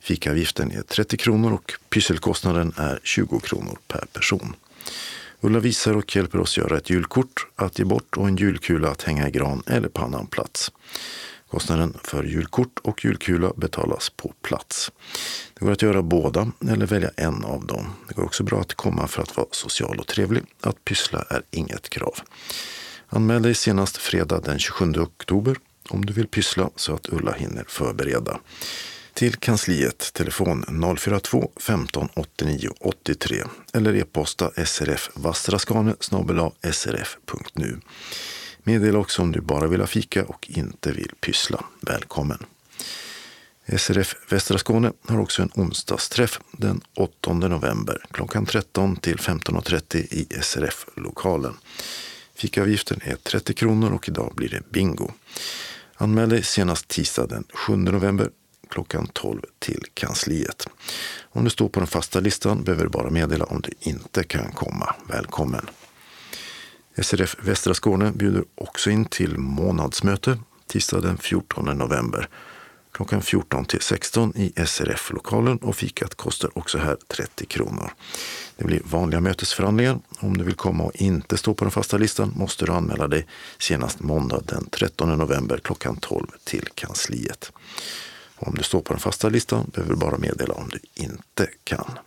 Fikavgiften är 30 kronor och pysselkostnaden är 20 kronor per person. Ulla visar och hjälper oss göra ett julkort att ge bort och en julkula att hänga i gran eller på annan plats. Kostnaden för julkort och julkula betalas på plats. Det går att göra båda eller välja en av dem. Det går också bra att komma för att vara social och trevlig. Att pyssla är inget krav. Anmäl dig senast fredag den 27 oktober om du vill pyssla så att Ulla hinner förbereda. Till kansliet telefon 042 15 89 83 eller e-posta srf vastraskane srf.nu. Meddela också om du bara vill ha fika och inte vill pyssla. Välkommen! SRF Västra Skåne har också en onsdagsträff den 8 november klockan 13 till 15.30 i SRF-lokalen. Fikaavgiften är 30 kronor och idag blir det bingo. Anmäl dig senast tisdag den 7 november klockan 12 till kansliet. Om du står på den fasta listan behöver du bara meddela om du inte kan komma. Välkommen! SRF Västra Skåne bjuder också in till månadsmöte tisdag den 14 november klockan 14 till 16 i SRF-lokalen och fikat kostar också här 30 kronor. Det blir vanliga mötesförhandlingar. Om du vill komma och inte stå på den fasta listan måste du anmäla dig senast måndag den 13 november klockan 12 till kansliet. Om du står på den fasta listan behöver du bara meddela om du inte kan.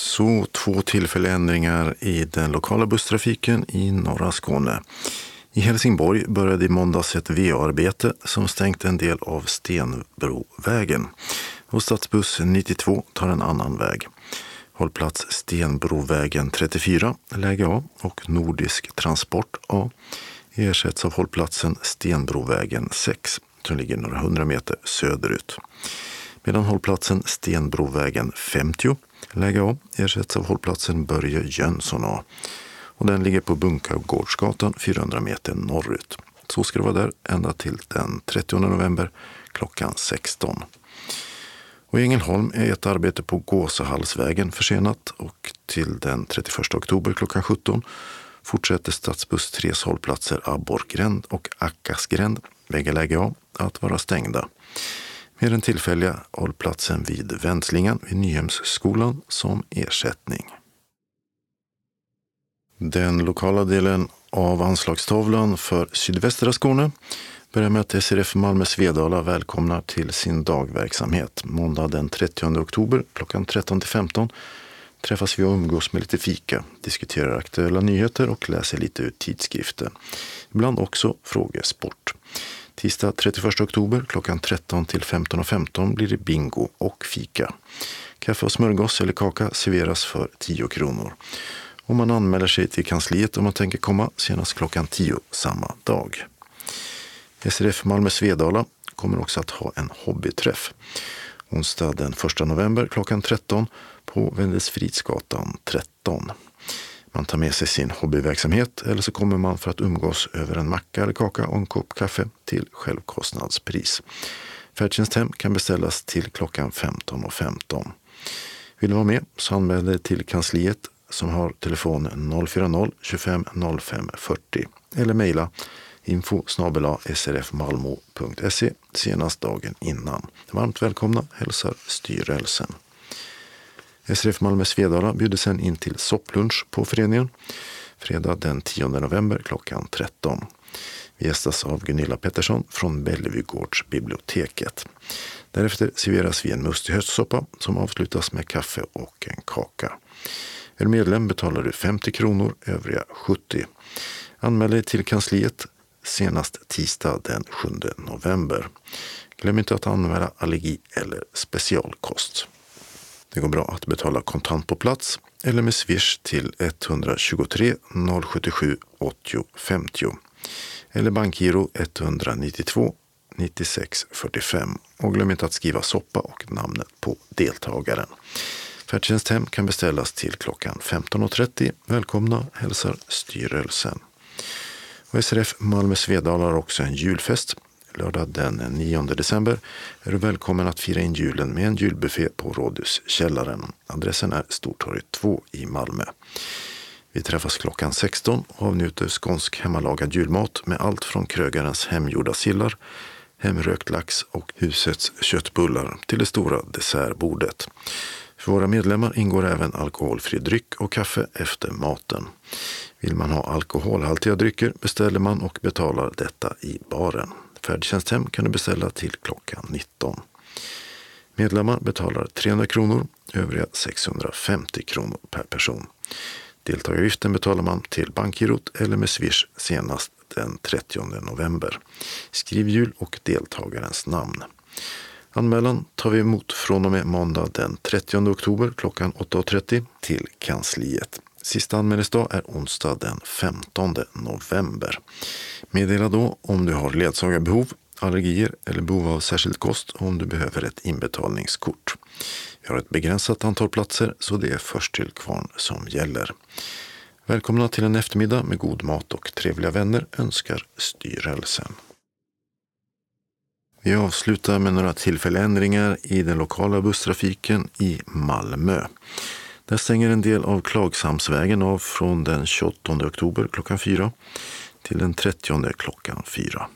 Så två tillfälliga ändringar i den lokala busstrafiken i norra Skåne. I Helsingborg började i måndags ett VA-arbete som stängt en del av Stenbrovägen. Och stadsbuss 92 tar en annan väg. Hållplats Stenbrovägen 34, läge A och Nordisk Transport A ersätts av hållplatsen Stenbrovägen 6 som ligger några hundra meter söderut. Medan hållplatsen Stenbrovägen 50, läge A, ersätts av hållplatsen Börje Jönsson A. Och den ligger på Bunkagårdsgatan 400 meter norrut. Så ska det vara där ända till den 30 november klockan 16. Och I Ängelholm är ett arbete på Gåsahallsvägen försenat och till den 31 oktober klockan 17 fortsätter stadsbuss 3 hållplatser Abborrgränd och Akkasgränd, bägge läge A, att vara stängda. Med den tillfälliga hållplatsen vid Vändslingan vid Nyhemsskolan som ersättning. Den lokala delen av anslagstavlan för sydvästra Skåne börjar med att SRF Malmö Svedala välkomnar till sin dagverksamhet. Måndag den 30 oktober klockan 13 till 15 träffas vi och umgås med lite fika, diskuterar aktuella nyheter och läser lite ur tidskrifter. Ibland också frågesport. Tisdag 31 oktober klockan 13 till 15.15 15 blir det bingo och fika. Kaffe och smörgås eller kaka serveras för 10 kronor. Och man anmäler sig till kansliet om man tänker komma senast klockan 10 samma dag. SRF Malmö Svedala kommer också att ha en hobbyträff. Onsdag den 1 november klockan 13 på Wendelsfridsgatan 13. Man tar med sig sin hobbyverksamhet eller så kommer man för att umgås över en macka eller kaka och en kopp kaffe till självkostnadspris. Färdtjänsthem kan beställas till klockan 15.15. 15. Vill du vara med så anmäl dig till kansliet som har telefon 040-25 05 40 eller mejla info srfmalmo.se senast dagen innan. Varmt välkomna hälsar styrelsen. SRF Malmö Svedala bjuder sen in till sopplunch på föreningen fredag den 10 november klockan 13. Vi gästas av Gunilla Pettersson från Bellevuegårdsbiblioteket. Därefter serveras vi en mustig höstsoppa som avslutas med kaffe och en kaka. Är du medlem betalar du 50 kronor, övriga 70. Anmäl dig till kansliet senast tisdag den 7 november. Glöm inte att anmäla allergi eller specialkost. Det går bra att betala kontant på plats eller med swish till 123 077 80 50 eller bankgiro 192 96 45 och glöm inte att skriva soppa och namnet på deltagaren. Färdtjänsthem kan beställas till klockan 15.30. Välkomna hälsar styrelsen. Och SRF Malmö Svedala har också en julfest. Lördag den 9 december är du välkommen att fira in julen med en julbuffé på Rådhuskällaren. Adressen är Stortorget 2 i Malmö. Vi träffas klockan 16 och avnjuter skånsk hemmalagad julmat med allt från krögarens hemgjorda sillar, hemrökt lax och husets köttbullar till det stora dessertbordet. För våra medlemmar ingår även alkoholfri dryck och kaffe efter maten. Vill man ha alkoholhaltiga drycker beställer man och betalar detta i baren. Färdtjänsthem kan du beställa till klockan 19. Medlemmar betalar 300 kronor, övriga 650 kronor per person. Deltagaravgiften betalar man till bankgirot eller med swish senast den 30 november. Skriv jul och deltagarens namn. Anmälan tar vi emot från och med måndag den 30 oktober klockan 8.30 till kansliet. Sista anmälningsdag är onsdag den 15 november. Meddela då om du har ledsagarbehov, allergier eller behov av särskild kost och om du behöver ett inbetalningskort. Vi har ett begränsat antal platser så det är först till kvarn som gäller. Välkomna till en eftermiddag med god mat och trevliga vänner önskar styrelsen. Vi avslutar med några tillfälliga ändringar i den lokala busstrafiken i Malmö. Där stänger en del av Klagsamsvägen av från den 28 oktober klockan 4 till den 30 klockan 4.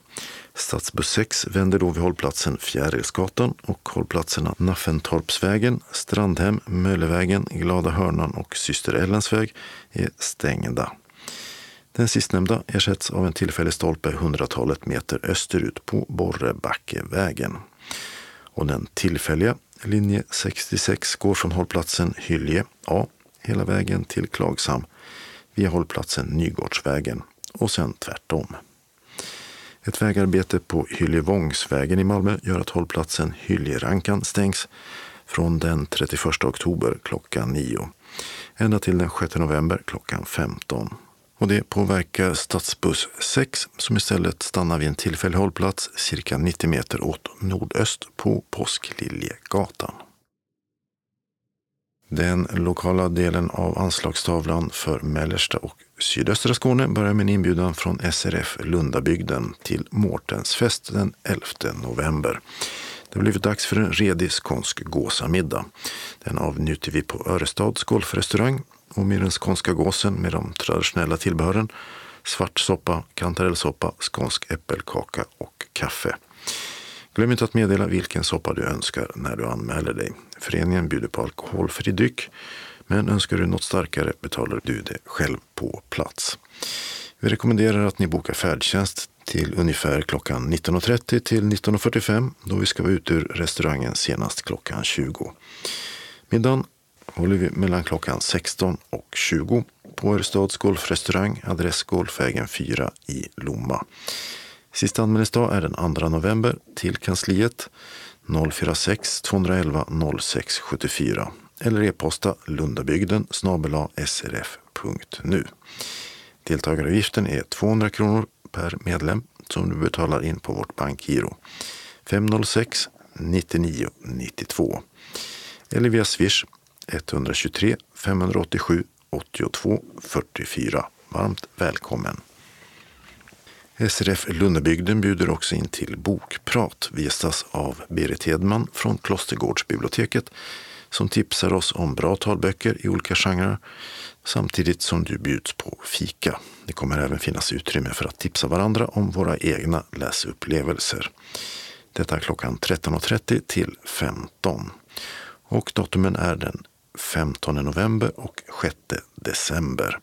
Stadsbuss 6 vänder då vid hållplatsen Fjärilsgatan och hållplatserna Naffentorpsvägen, Strandhem, Möllevägen, Glada Hörnan och Syster Ellens väg är stängda. Den sistnämnda ersätts av en tillfällig stolpe hundratalet meter österut på Borrebackevägen. Och den tillfälliga linje 66 går från hållplatsen Hylje A hela vägen till Klagshamn via hållplatsen Nygårdsvägen och sen tvärtom. Ett vägarbete på Hyljevångsvägen i Malmö gör att hållplatsen Hyljerankan stängs från den 31 oktober klockan 9 ända till den 6 november klockan 15. Och det påverkar stadsbuss 6 som istället stannar vid en tillfällig hållplats cirka 90 meter åt nordöst på Påskliljegatan. Den lokala delen av anslagstavlan för mellersta och sydöstra Skåne börjar med en inbjudan från SRF Lundabygden till Mårtensfest den 11 november. Det har blivit dags för en redig skånsk gåsamiddag. Den avnjuter vi på Örestads golfrestaurang och med den skånska gåsen med de traditionella tillbehören svart soppa, kantarellsoppa, skånsk äppelkaka och kaffe. Glöm inte att meddela vilken soppa du önskar när du anmäler dig. Föreningen bjuder på alkoholfri dryck, men önskar du något starkare betalar du det själv på plats. Vi rekommenderar att ni bokar färdtjänst till ungefär klockan 19.30 till 19.45 då vi ska vara ute ur restaurangen senast klockan 20. Middagen håller vi mellan klockan 16 och 20 på Örestads golfrestaurang, adress Golfvägen 4 i Lomma. Sista anmälningsdag är den 2 november till kansliet 046 211 0674 eller e-posta lundabygden snabela srf.nu. Deltagaravgiften är 200 kronor per medlem som du betalar in på vårt bankgiro 506 99 92 eller via swish 123 587 82 44. Varmt välkommen! SRF Lunnebygden bjuder också in till bokprat. Vi gästas av Berit Hedman från Klostergårdsbiblioteket som tipsar oss om bra talböcker i olika genrer samtidigt som du bjuds på fika. Det kommer även finnas utrymme för att tipsa varandra om våra egna läsupplevelser. Detta är klockan 13.30 till 15. Och datumen är den 15 november och 6 december.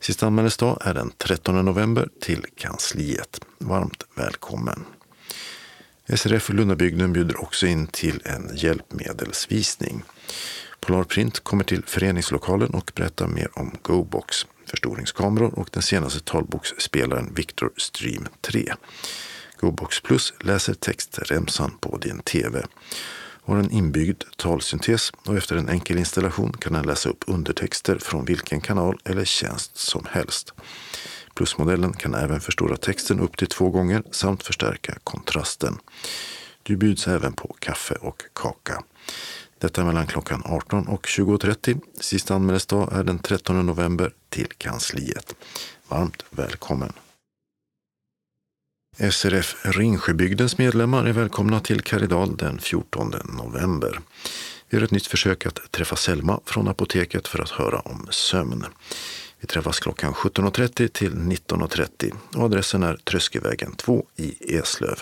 Sista anmälningsdag är den 13 november till kansliet. Varmt välkommen! SRF Lundabygden bjuder också in till en hjälpmedelsvisning. Polarprint kommer till föreningslokalen och berättar mer om GoBox, förstoringskameror och den senaste talboksspelaren Victor Stream 3. GoBox Plus läser textremsan på din TV har en inbyggd talsyntes och efter en enkel installation kan den läsa upp undertexter från vilken kanal eller tjänst som helst. Plusmodellen kan även förstora texten upp till två gånger samt förstärka kontrasten. Du bjuds även på kaffe och kaka. Detta mellan klockan 18 och 20.30. Sista anmälningsdag är den 13 november till kansliet. Varmt välkommen! SRF Ringsjöbygdens medlemmar är välkomna till Karidal den 14 november. Vi gör ett nytt försök att träffa Selma från apoteket för att höra om sömn. Vi träffas klockan 17.30 till 19.30 och adressen är Tröskevägen 2 i Eslöv.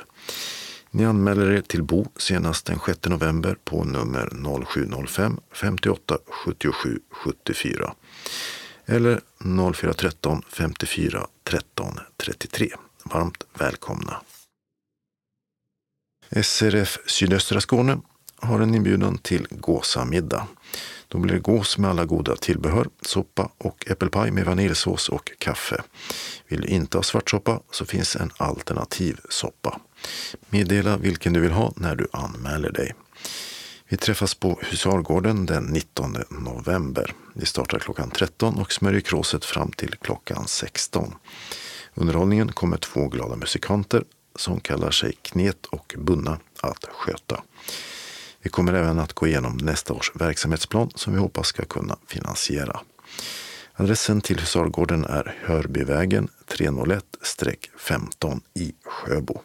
Ni anmäler er till Bo senast den 6 november på nummer 0705 58 77 74 eller 0413 54 13 33 varmt välkomna. SRF Sydöstra Skåne har en inbjudan till gåsamiddag. Då blir det gås med alla goda tillbehör, soppa och äppelpaj med vaniljsås och kaffe. Vill du inte ha svartsoppa så finns en alternativ soppa. Meddela vilken du vill ha när du anmäler dig. Vi träffas på Husargården den 19 november. Vi startar klockan 13 och smörjer kråset fram till klockan 16. Underhållningen kommer två glada musikanter som kallar sig Knet och Bunna att sköta. Vi kommer även att gå igenom nästa års verksamhetsplan som vi hoppas ska kunna finansiera. Adressen till Husargården är Hörbyvägen 301-15 i Sjöbo.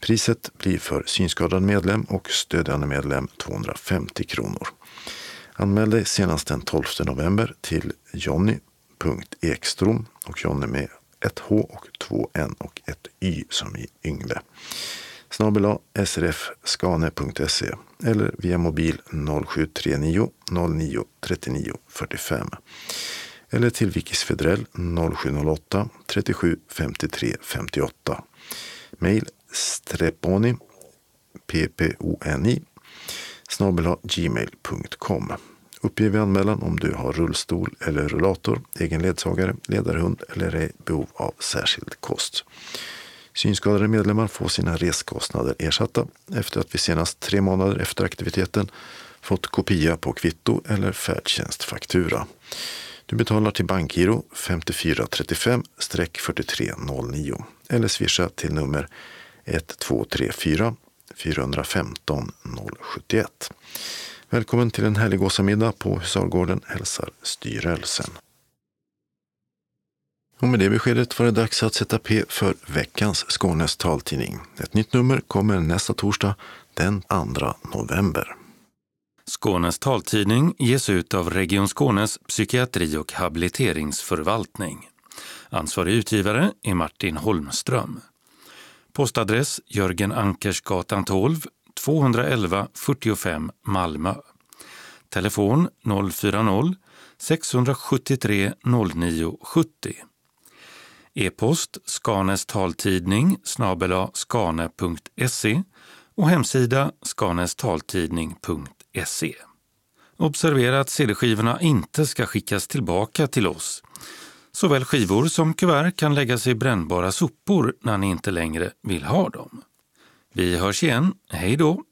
Priset blir för synskadad medlem och stödjande medlem 250 kronor. Anmäl dig senast den 12 november till jonny.ekstrom och Jonny med ett H och två N och ett Y som i Yngve. Snabel srfskane.se eller via mobil 0739 09 39 45 eller till Wikis Fedrell 0708 37 53 58. Mail streponi pponi snabel gmail.com. Uppge vid anmälan om du har rullstol eller rullator, egen ledsagare, ledarhund eller är i behov av särskild kost. Synskadade medlemmar får sina reskostnader ersatta efter att vi senast tre månader efter aktiviteten fått kopia på kvitto eller färdtjänstfaktura. Du betalar till Bankgiro 5435-4309 eller swisha till nummer 1234 415 071. Välkommen till en härlig gåsamiddag på Husargården hälsar styrelsen. Och med det beskedet var det dags att sätta P för veckans Skånes taltidning. Ett nytt nummer kommer nästa torsdag den 2 november. Skånes taltidning ges ut av Region Skånes psykiatri och habiliteringsförvaltning. Ansvarig utgivare är Martin Holmström. Postadress Jörgen Ankersgatan 12, 211 45 Malmö. Telefon 040-673 0970. E-post Skanes taltidning snabela skane.se och hemsida skanestaltidning.se. Observera att CD-skivorna inte ska skickas tillbaka till oss. Såväl skivor som kuvert kan läggas i brännbara sopor när ni inte längre vill ha dem. Vi hörs igen. Hej då!